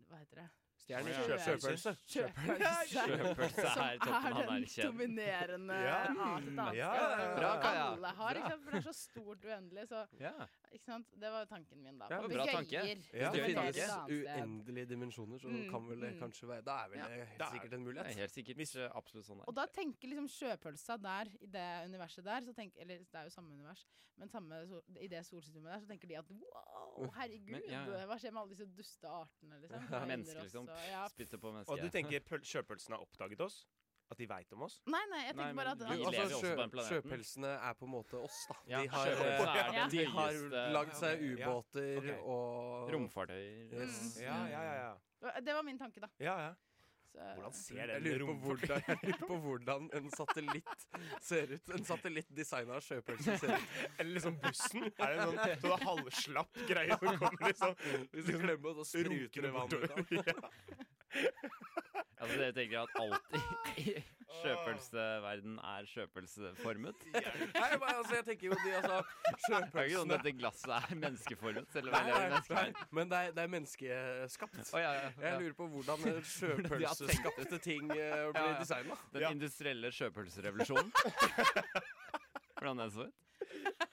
Hva heter det? Stjerner. Sjø- Sjøpølse. Sjøpølse. Er toppen av er den dominerende Ja. art Ja, ja, ja. Bra, Kaja. Alle har, ikke sant? For det er så stort uendelig, så Ja. Ikke sant? Det var tanken min, da. Ja, bra tanke. Ja. Hvis det finnes uendelige dimensjoner, så Mm, kan vel det mm. kanskje være Da er vel Ja. det helt er- sikkert en Det er mulighet. helt sikkert eh, absolutt sånn Og da tenker liksom sjøpølsa der, i det universet der, så tenker, eller det er jo samme univers, men samme, i det solsystemet der, så tenker de at wow, herregud, Men, ja, ja. hva skjer med alle disse duste artene, liksom? Ja, [LAUGHS] Mennesker, liksom. ja. Spytter på mennesker. Og du tenker pøl- sjøpølsen har oppdaget oss? At de veit om oss? Nei, nei, jeg Nei, tenker bare at vi altså, lever jo også sjø, på den planeten. sjøpelsene er på en måte oss, da. Ja, de har, eh, den de har lagd seg Ja. ubåter og Romfartøyer. Yes. Ja, ja, ja. ja. det var min tanke, da. ja, ja. Hvordan ser Jeg den lurer, hvordan, jeg [LAUGHS] lurer på hvordan en satellitt ser ut. En satellitt designa av sjøpølse ser ut. Eller liksom bussen. Er det en sånn, sånn halvslapp greie som kommer liksom Hvis du klemmer, så spruter det vann ut av den. [LAUGHS] Ja. Altså, dere tenker at alt i, i sjøpølseverden er sjøpølseformet? Nei, men altså, jeg tenker jo de, altså, Det er ikke sånn sjøpølsene at dette glasset er menneskeformet? Selv om Nei, det er menneske. men det er, det er menneskeskapt. Oh, ja, ja, ja. Jeg lurer på hvordan [LAUGHS] eh, sjøpølseskapte ting uh, blir ja. designa. Den industrielle sjøpølserevolusjonen. [LAUGHS] Hvordan den så ut?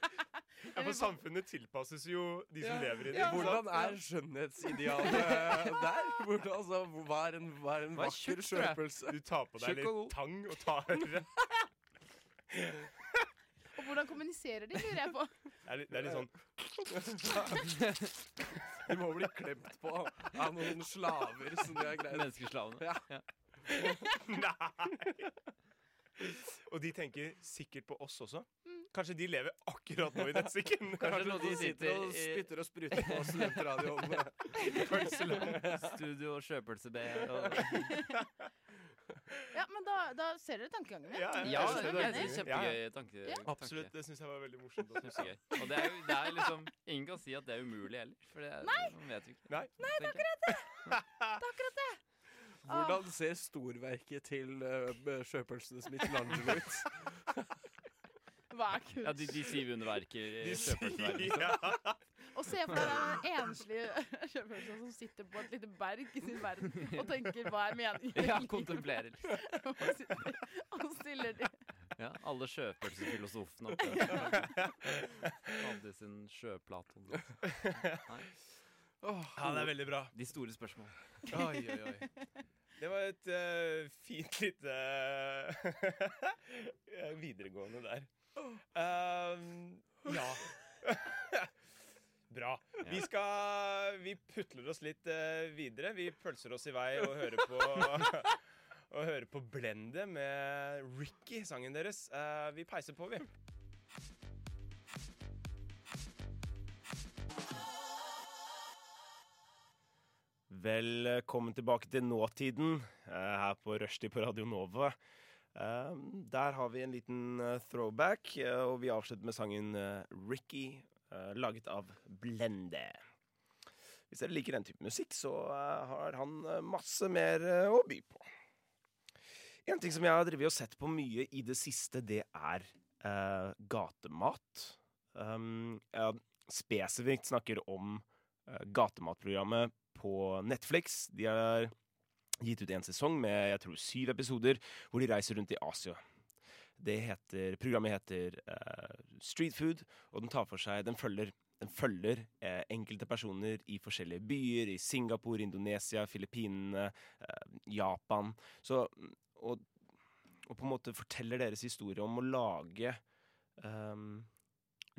Ja, for samfunnet tilpasses jo de som lever i det. Ja, hvordan er skjønnhetsidealet der? Hvordan, altså, hva er en, hva er en Hva er vakker sjøpølse? Du tar på deg litt tang og tar [LAUGHS] Og hvordan kommuniserer de, lurer jeg på. Det er litt, det er litt sånn [LAUGHS] De må bli klemt på av noen slaver som de har greid. Menneskeslavene. Ja. [LAUGHS] Nei! Og de tenker sikkert på oss også. Kanskje de lever akkurat nå i dette sekundet. Kanskje de sitter og spytter og spruter på studentradioen. [LAUGHS] Studio og sjøpølse B [LAUGHS] Ja, men da, da ser dere tankegangen min. Ja, Ja, jeg det er det. kjempegøy tanke. Ja. Absolutt. Det syns jeg var veldig morsomt. Og det er det er liksom Ingen kan si at det er umulig heller. For det er, man vet jo ikke. Nei. Nei, det er akkurat det! Det er akkurat det! Hvordan ser storverket til uh, sjøpølsenes Michelangelo ut? [LAUGHS] Hva er kunst? Ja, de, de syv underverker i [LAUGHS] sier- liksom. Og se for deg den enslige [LAUGHS] sjøfølelsen som sitter på et lite berg i sin verden og tenker hva er meningen? Ja, kontemplerer. og, sitter, og stiller de Ja, alle sjøpølsefilosofene oppe. Hadde sin sjøplaton. Nei. Ja, det er veldig bra. De store spørsmål. Oi, oi, oi. Det var et uh, fint lite [LAUGHS] eh, videregående der. Um, ja. [LAUGHS] Bra. Vi skal Vi putler oss litt uh, videre. Vi pølser oss i vei og hører på [LAUGHS] Og hører på Blende med Ricky, sangen deres. Uh, vi peiser på, vi. Velkommen tilbake til nåtiden uh, her på Rushdie på Radio Nova. Eh, der har vi en liten eh, throwback, eh, og vi avslutter med sangen eh, Ricky, laget av Blende. Hvis dere liker den type musikk, så har han masse mer å by på. En ting som jeg har drevet og sett på mye i det siste, det er uh, gatemat. Um, jeg spesifikt snakker om uh, gatematprogrammet på Netflix. De har gitt ut en sesong med jeg tror syv episoder, hvor de reiser rundt i Asia. Det heter, programmet heter uh, Street Food, og den tar for seg Den følger, den følger uh, enkelte personer i forskjellige byer. I Singapore, Indonesia, Filippinene, uh, Japan. Så, og, og på en måte forteller deres historie om å lage ehm,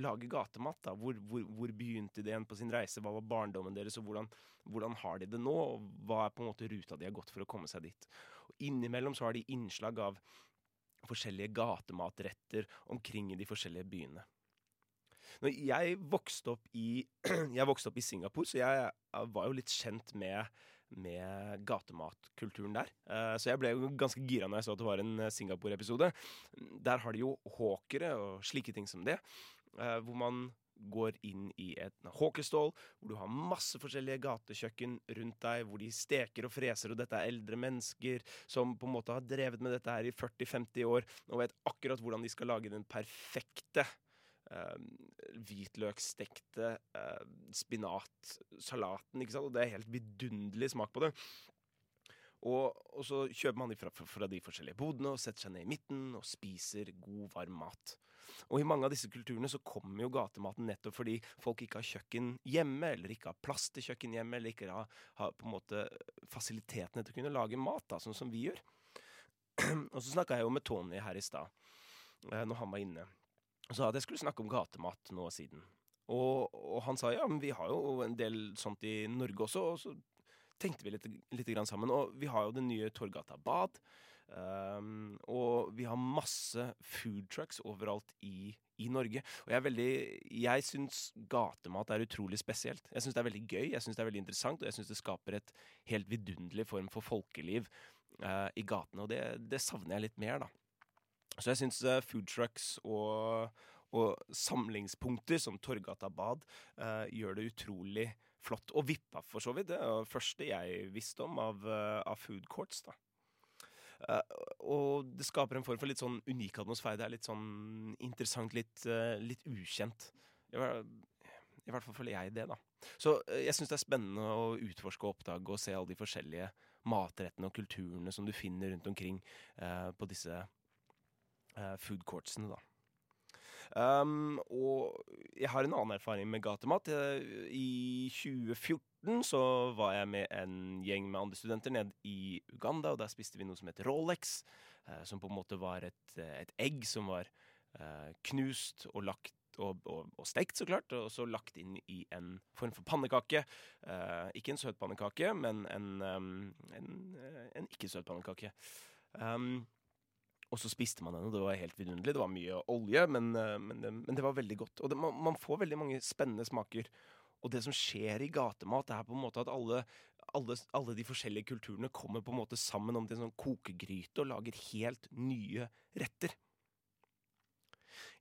lage gatemat. da. Hvor, hvor, hvor begynte de igjen på sin reise? Hva var barndommen deres, og hvordan, hvordan har de det nå? Og hva er på en måte ruta de har gått for å komme seg dit? Og Innimellom så har de innslag av forskjellige gatematretter omkring i de forskjellige byene. Når jeg vokste opp i, [CLEARS THROAT] vokste opp i Singapore, så jeg var jo litt kjent med, med gatematkulturen der. Eh, Så jeg ble jo ganske gira når jeg så at det var en Singapore-episode. Der har de jo hawkere og slike ting som det. Eh, Hvor man går inn i et håkestål, hvor du har masse forskjellige gatekjøkken rundt deg, hvor de steker og freser, og dette er eldre mennesker som på en måte har drevet med dette her i 40-50 år, og vet akkurat hvordan de skal lage den perfekte eh, hvitløkstekte eh, spinatsalaten, ikke sant? Og det er helt vidunderlig smak på det. Og, og så kjøper man de fra, fra de forskjellige bodene og setter seg ned i midten og spiser god, varm mat. Og i mange av disse kulturene så kommer jo gatematen nettopp fordi folk ikke har kjøkken hjemme, eller ikke har plass til kjøkken hjemme, eller ikke har, har på en måte fasilitetene til å kunne lage mat, da, sånn som vi gjør. [CLEARS THROAT] og så snakka jeg jo med Tony her i stad, eh, når han var inne, og sa at jeg skulle snakke om gatemat nå siden. Og, og han sa ja, men vi har jo en del sånt i Norge også, og så tenkte vi litt, litt sammen. Og vi har jo det nye Torgata Bad. Um, og vi har masse food trucks overalt i, i Norge. Og jeg er Jeg syns gatemat er utrolig spesielt. Jeg syns det er veldig gøy, jeg syns det er veldig interessant, og jeg syns det skaper et helt vidunderlig form for folkeliv uh, i gatene. Og det, det savner jeg litt mer, da. Så jeg syns uh, food trucks og, og samlingspunkter som Torgata Bad uh, gjør det utrolig flott. Og Vippa, for så vidt. Det er det første jeg visste om av, uh, av food courts. da. Eh, og det skaper en form for litt sånn unik atmosfære. Det er litt sånn interessant, litt, eh, litt ukjent. I hver- I hvert fall føler jeg det, da. Så eh, jeg syns det er spennende å utforske og oppdage og se alle de forskjellige matrettene og kulturene som du finner rundt omkring eh, på disse eh, food courtsene, da. Um, og jeg har en annen erfaring med gatemat. Eh, I 2014 så var jeg med en gjeng med andre studenter ned i Uganda, og der spiste vi noe som heter Rolex, eh, som på en måte var et, eh, et egg som var knust og lagt og, og, og stekt, så klart, og så lagt inn i en form for pannekake. Eh, ikke en søt pannekake, men en, um, en, en ikke-søt pannekake. Um, og så spiste man den, og det var helt vidunderlig. Det var mye olje, men, eh, men, det- men det var veldig godt. Og det, man, man får veldig mange spennende smaker. Og det som skjer i gatemat, er på en måte at alle, alle, alle de forskjellige kulturene kommer på en måte sammen om til en sånn kokegryte og lager helt nye retter.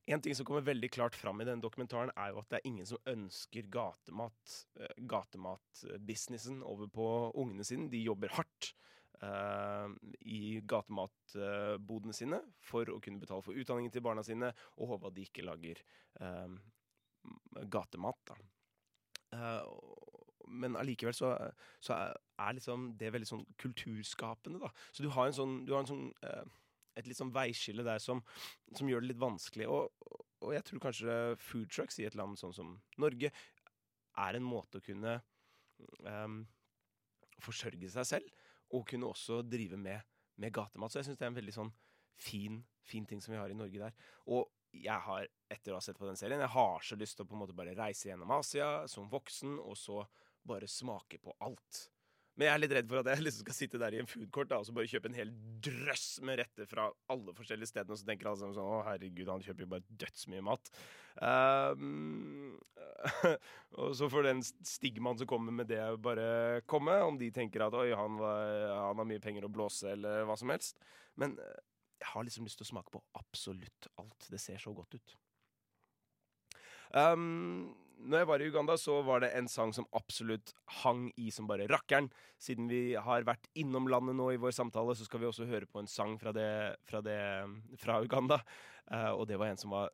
En ting som kommer veldig klart fram i denne dokumentaren, er jo at det er ingen som ønsker gatemat, eh, gatematbusinessen over på ungene sine. De jobber hardt eh, i gatematbodene sine for å kunne betale for utdanningen til barna sine, og håpe at de ikke lager eh, gatemat. Eh, men allikevel så, så er, liksom det veldig sånn kulturskapende, da. Så du har sånn, du har sånn eh, et litt sånn veiskille der som, som gjør det litt vanskelig. Og, og jeg tror kanskje food trucks i et land sånn som Norge er en måte å kunne em, forsørge seg selv, og kunne også drive med, med gatemat. Så jeg syns det er en veldig sånn fin, fin ting som vi har i Norge der. Og jeg har, etter å ha sett på den serien, jeg har så lyst til å på en måte bare reise gjennom Asia som voksen, og så bare smake på alt. Men jeg er litt redd for at jeg [LAUGHS] liksom skal sitte der i en foodcourt og så bare kjøpe en hel drøss med retter fra alle forskjellige stedene, og så tenker alle sammen sånn Å, herregud, han kjøper jo bare dødsmye mat. Um, [LAUGHS] og så får den stigmaen som kommer med det, bare komme. Om de tenker at oi, han, han har mye penger å blåse, eller hva som helst. Men eh, jeg har liksom lyst til å smake på absolutt alt. Det ser så godt ut. Um, når jeg var i Uganda, så var det en sang som absolutt hang i som bare rakkeren. Siden vi har vært innom landet nå i vår samtale, så skal vi også høre på en sang fra, det, fra, det, fra Uganda. Uh, og det var en som var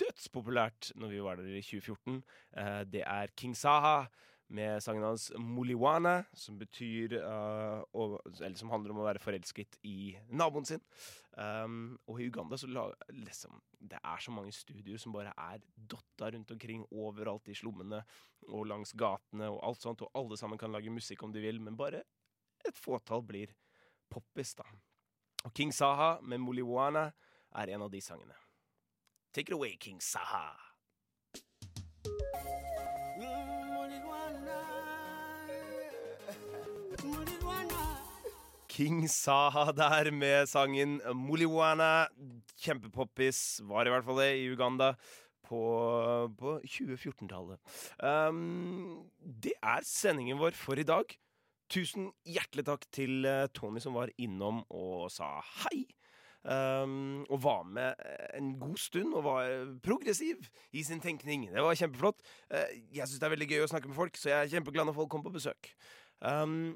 dødspopulært når vi var der i 2014. Uh, det er King Saha med sangen hans 'Moliwana', som betyr uh, å, Eller som handler om å være forelsket i naboen sin. Um, og i Uganda så la, liksom, Det er så mange studioer som bare er dotta rundt omkring overalt i slommene og langs gatene og alt sånt, og alle sammen kan lage musikk om de vil, men bare et fåtall blir poppis, da. Og King Saha med 'Moliwana' er en av de sangene. Take it away, King Saha. King Saha der med sangen Muliwana. Kjempepoppis, var i hvert fall det, i Uganda på, på 2014-tallet. Um, det er sendingen vår for i dag. Tusen hjertelig takk til eh, Tony som var innom og sa hei. Um, og var med en god stund og var progressiv i sin tenkning. Det var kjempeflott. Uh, jeg syns det er veldig gøy å snakke med folk, så jeg er kjempeglad når folk kommer på besøk. Um,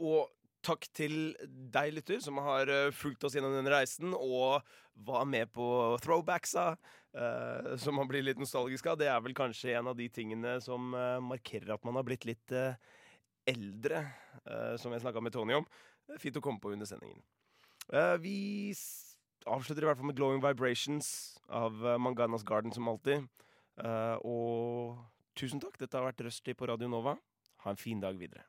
og takk til deg, lytter, som har uh, fulgt oss gjennom denne reisen og var med på throwbacksa, uh, som man blir litt nostalgisk av. Det er vel kanskje en av de tingene som uh, markerer at man har blitt litt uh, eldre, som jeg snakka med Tony om. Fint å komme på under sendingen. Vi avslutter i hvert fall med 'Glowing Vibrations' av Manganas Garden, som alltid. Og tusen takk. Dette har vært Rushdie på Radio Nova. Ha en fin dag videre.